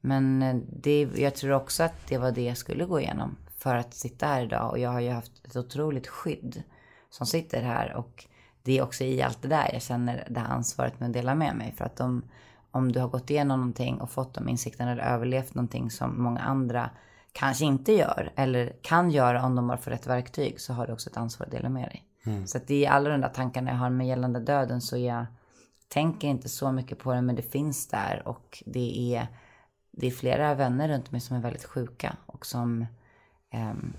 Men eh, det, jag tror också att det var det jag skulle gå igenom för att sitta här idag. Och jag har ju haft ett otroligt skydd som sitter här. Och det är också i allt det där jag känner det här ansvaret med att dela med mig. För att om, om du har gått igenom någonting och fått de insikterna eller överlevt någonting som många andra kanske inte gör eller kan göra om de bara får rätt verktyg så har du också ett ansvar att dela med dig. Så att är alla de där tankarna jag har med gällande döden så jag tänker inte så mycket på det men det finns där och det är, det är flera vänner runt mig som är väldigt sjuka och som ehm,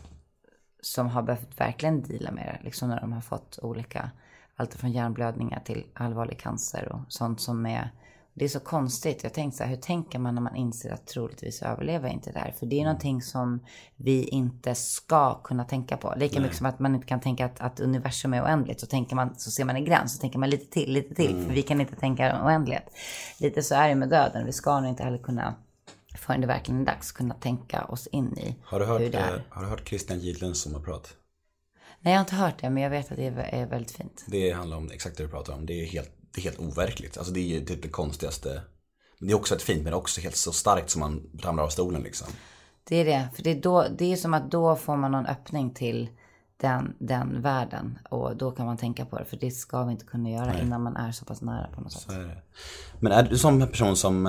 som har behövt verkligen deala med det. Liksom när de har fått olika, allt från hjärnblödningar till allvarlig cancer och sånt som är, det är så konstigt. Jag tänkte så här, hur tänker man när man inser att troligtvis överlever inte det här? För det är någonting som vi inte ska kunna tänka på. Lika mycket som att man inte kan tänka att, att universum är oändligt. Så tänker man, så ser man en gräns, så tänker man lite till, lite till. För vi kan inte tänka oändlighet. Lite så är det med döden. Vi ska nog inte heller kunna, förrän det verkligen är dags, kunna tänka oss in i Har du hört, hur det är. eh, har du hört Christian Gidlunds sommarprat? Nej, jag har inte hört det, men jag vet att det är, är väldigt fint. Det handlar om exakt det du pratar om. Det är helt, det är helt overkligt. Alltså det är ju typ det konstigaste. Men det är också ett fint men också helt så starkt som man ramlar av stolen liksom. Det är det, för det är, då, det är som att då får man någon öppning till den, den världen. Och då kan man tänka på det, för det ska vi inte kunna göra innan man är så pass nära på något sätt. Så är det. Men är du som en person som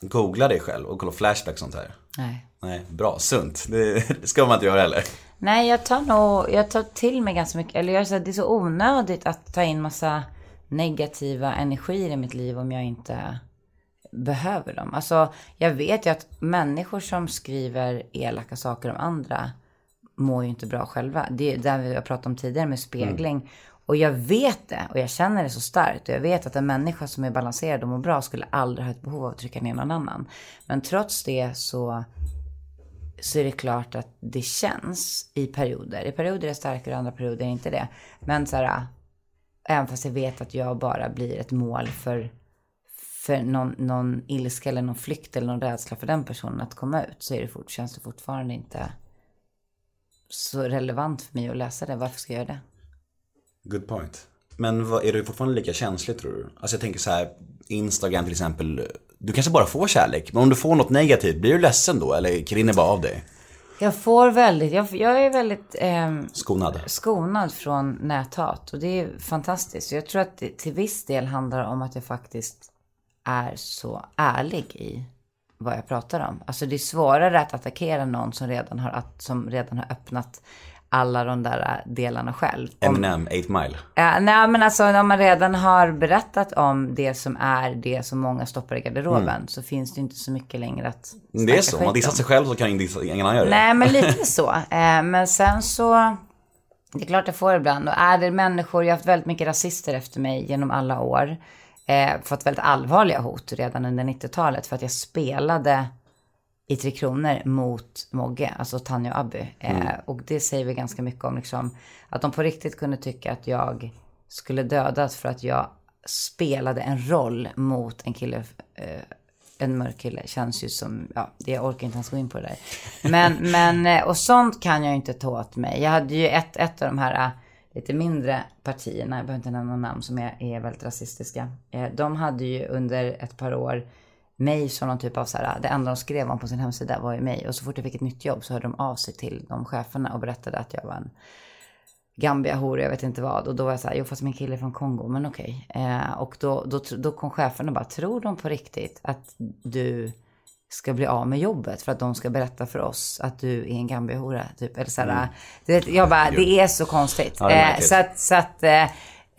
googlar dig själv och kollar Flashback och sånt här? Nej. Nej, bra, sunt. Det, det ska man inte göra heller. Nej, jag tar nog, jag tar till mig ganska mycket, eller jag så, det är så onödigt att ta in massa negativa energier i mitt liv om jag inte behöver dem. Alltså, jag vet ju att människor som skriver elaka saker om andra mår ju inte bra själva. Det är där vi har pratat om tidigare med spegling. Och jag vet det och jag känner det så starkt. Och jag vet att en människa som är balanserad och mår bra skulle aldrig ha ett behov av att trycka ner någon annan. Men trots det så så är det klart att det känns i perioder. I perioder är jag starkare och andra perioder är inte det. Men så här, även fast jag vet att jag bara blir ett mål för, för någon, någon ilska eller någon flykt eller någon rädsla för den personen att komma ut så är det fort, känns det fortfarande inte så relevant för mig att läsa det. Varför ska jag göra det? Good point. Men vad, är du fortfarande lika känslig tror du? Alltså jag tänker så här, Instagram till exempel du kanske bara får kärlek. Men om du får något negativt, blir du ledsen då? Eller rinner bara av dig? Jag får väldigt, jag, jag är väldigt ehm, Skonad? skonad från näthat. Och det är fantastiskt. Jag tror att det till viss del handlar om att jag faktiskt är så ärlig i vad jag pratar om. Alltså det är svårare att attackera någon som redan har, som redan har öppnat alla de där delarna själv. Eminem, 8 Mile. Ja, nej men alltså om man redan har berättat om det som är det som många stoppar i garderoben så finns det inte så mycket längre att Mm. Det är så, om man dissar sig själv så kan ingen annan göra det. Nej, men lite så. Eh, men sen så, det är klart jag får ibland. Och är det människor, jag har haft väldigt mycket rasister efter mig genom alla år. Eh, fått väldigt allvarliga hot redan under 90-talet för att jag spelade i Tre Kronor mot Mogge, alltså Tanja och Abby. Eh, och det säger vi ganska mycket om liksom, att de på riktigt kunde tycka att jag skulle dödas för att jag spelade en roll mot en kille, eh, en mörk kille. Känns ju som, ja, det jag orkar inte ens gå in på det där. Men, men, eh, och sånt kan jag ju inte ta åt mig. Jag hade ju ett, ett av de här eh, lite mindre partierna, jag behöver inte nämna namn, som är, är väldigt rasistiska. Eh, de hade ju under ett par år mig som någon typ av så här, det enda de skrev om på sin hemsida var ju mig. Och så fort jag fick ett nytt jobb så hörde de av sig till de cheferna och berättade att jag var en Gambia hora, jag vet inte vad. Och då var jag så här, jo fast min kille är från Kongo, men okej. Eh, och då, då, då kom chefen och bara, tror de på riktigt att du ska bli av med jobbet för att de ska berätta för oss att du är en Gambia-hora? Typ. Eller så här, du vet, jag bara, det är så konstigt. Ja, det eh, så att, så att eh,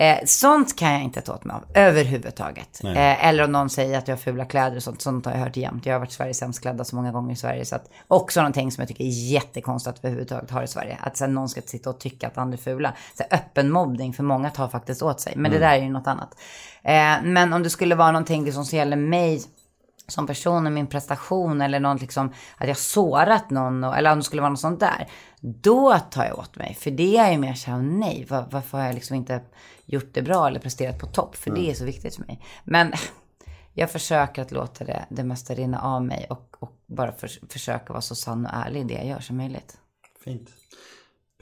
eh, sånt kan jag inte ta åt mig av överhuvudtaget. Eh, eller om någon säger att jag har fula kläder och sånt, sånt har jag hört jämt. Jag har varit Sveriges sämst klädda så många gånger i Sverige. Så att, också någonting som jag tycker är jättekonstigt att vi överhuvudtaget har i Sverige. Att här, någon ska sitta och tycka att andra är fula. Så öppen mobbning för många tar faktiskt åt sig. Men det där är ju något annat. Eh, men om det skulle vara någonting som gäller mig som person och min prestation eller något liksom att jag sårat någon och, eller om det skulle vara något sånt där. Då tar jag åt mig. För det är ju mer såhär, nej, var, varför har jag liksom inte gjort det bra eller presterat på topp? För det är så viktigt för mig. Men jag försöker att låta det, det mesta rinna av mig och, och bara för, försöka vara så sann och ärlig i det jag gör som möjligt. Fint.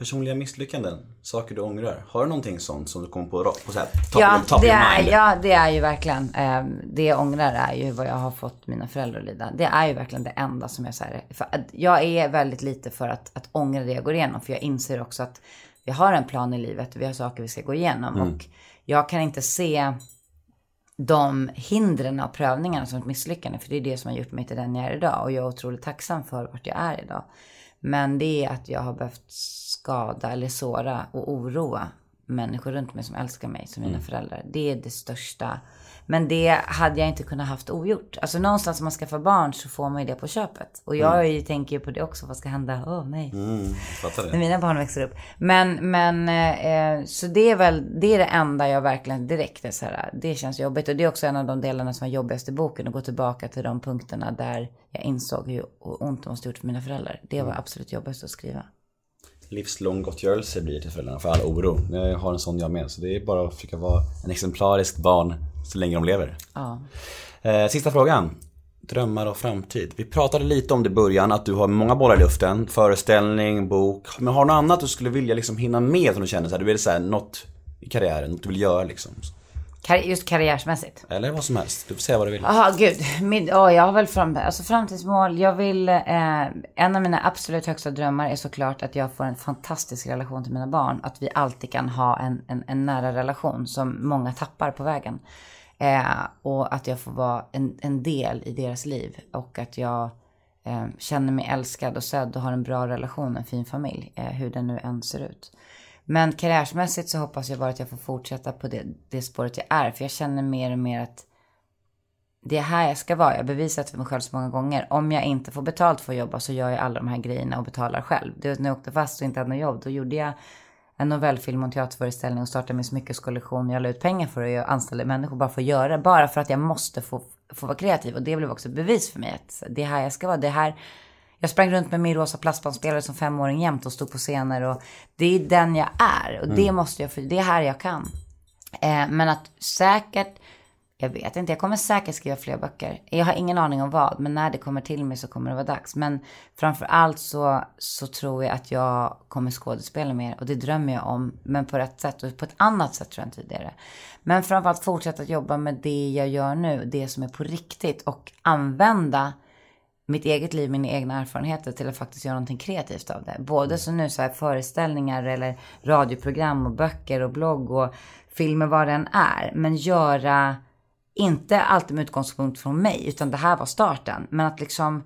Personliga misslyckanden, saker du ångrar. Har du någonting sånt som du kommer på, på så här, top, Ja top det, är, ja, det är ju verkligen, eh, det jag ångrar är ju vad jag har fått mina föräldrar att lida. Det är ju verkligen det enda som jag säger. Jag är väldigt lite för att, att ångra det jag går igenom. För jag inser också att vi har en plan i livet vi har saker vi ska gå igenom. Och jag kan inte se de hindren och prövningarna som ett misslyckande. För det är det som har gjort mig till den jag är idag. Och jag är otroligt tacksam för vart jag är idag. Men det är att jag har behövt skada eller såra och oroa människor runt mig som älskar mig, som mina föräldrar. Det är det största. Men det hade jag inte kunnat haft ogjort. Alltså någonstans om man skaffar barn så får man ju det på köpet. Och jag är ju, tänker ju på det också, vad ska hända? Åh nej. Mm, När mina barn växer upp. Men, men eh, så det är väl, det är det enda jag verkligen direkt är så här, det känns jobbigt. Och det är också en av de delarna som var jobbigast i boken, att gå tillbaka till de punkterna där jag insåg hur ont det måste gjort för mina föräldrar. Det var absolut jobbigast att skriva. Livslång gottgörelse blir till föräldrarna för all oro. Jag har en sån jag med. Så det är bara att försöka vara en exemplarisk barn så länge de lever. Ja. Eh, sista frågan. Drömmar och framtid. Vi pratade lite om det i början, att du har många bollar i luften. Föreställning, bok. Men har du något annat du skulle vilja liksom hinna med som du känner så här, du vill säga något i karriären, något du vill göra liksom? Kar- just karriärsmässigt. Eller vad som helst. Du får säga vad du vill. Jaha, gud. Min, oh, jag har väl fram, alltså framtidsmål. Jag vill, eh, en av mina absolut högsta drömmar är såklart att jag får en fantastisk relation till mina barn. Att vi alltid kan ha en, en, en nära relation som många tappar på vägen. Eh, och att jag får vara en, en del i deras liv. Och att jag eh, känner mig älskad och sedd och har en bra relation, en fin familj. Eh, hur den nu än ser ut. Men karriärsmässigt så hoppas jag bara att jag får fortsätta på det, det spåret jag är. För jag känner mer och mer att det är här jag ska vara. Jag har bevisat för mig själv så många gånger. Om jag inte får betalt för att jobba så gör jag alla de här grejerna och betalar själv. Det när jag åkte fast och inte hade något jobb. Då gjorde jag en novellfilm och en teaterföreställning och startade min smyckeskollektion. Jag la ut pengar för det och jag anställde människor bara för att göra. Bara för att jag måste få, få vara kreativ. Och det blev också ett bevis för mig att det är här jag ska vara. Det är här jag sprang runt med min rosa plastbandspelare som femåring jämt och stod på scener och det är den jag är och det måste jag, det är här jag kan. Eh, men att säkert Jag vet inte, jag kommer säkert skriva fler böcker. Jag har ingen aning om vad, men när det kommer till mig så kommer det vara dags. Men framför allt så, så tror jag att jag kommer skådespela mer och det drömmer jag om. Men på rätt sätt och på ett annat sätt tror jag än tidigare. Men framförallt fortsätta jobba med det jag gör nu, det som är på riktigt och använda mitt eget liv, mina egna erfarenheter till att faktiskt göra någonting kreativt av det. Både så nu så här föreställningar eller radioprogram och böcker och blogg och filmer vad den är. Men göra, inte alltid med utgångspunkt från mig, utan det här var starten. Men att liksom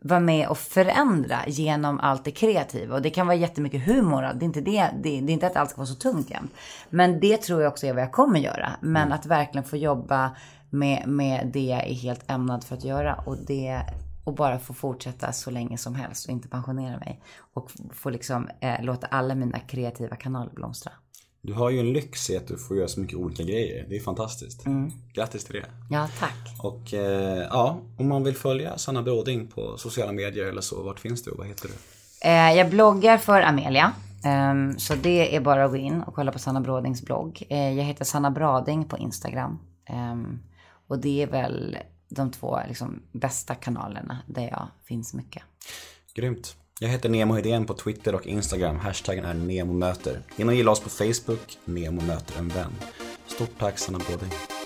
vara med och förändra genom allt det kreativa. Och det kan vara jättemycket humor. Det är inte, det, det, det är inte att allt ska vara så tungt jämt. Men det tror jag också är vad jag kommer göra. Men att verkligen få jobba med, med det jag är helt ämnad för att göra. Och, det, och bara få fortsätta så länge som helst och inte pensionera mig. Och få liksom eh, låta alla mina kreativa kanaler blomstra. Du har ju en lyx i att du får göra så mycket olika grejer. Det är fantastiskt. Grattis till det. Ja, tack. Och eh, ja, om man vill följa Sanna Bråding på sociala medier eller så, vart finns du vad heter du? Eh, jag bloggar för Amelia. Ehm, så det är bara att gå in och kolla på Sanna Brådings blogg. Eh, jag heter Sanna Brading på Instagram. Ehm, och det är väl de två liksom, bästa kanalerna där jag finns mycket. Grymt. Jag heter Nemo Hedén på Twitter och Instagram. Hashtaggen är NEMOMÖTER. In och gilla oss på Facebook. Nemo möter en vän. Stort tack Sanna Bråding.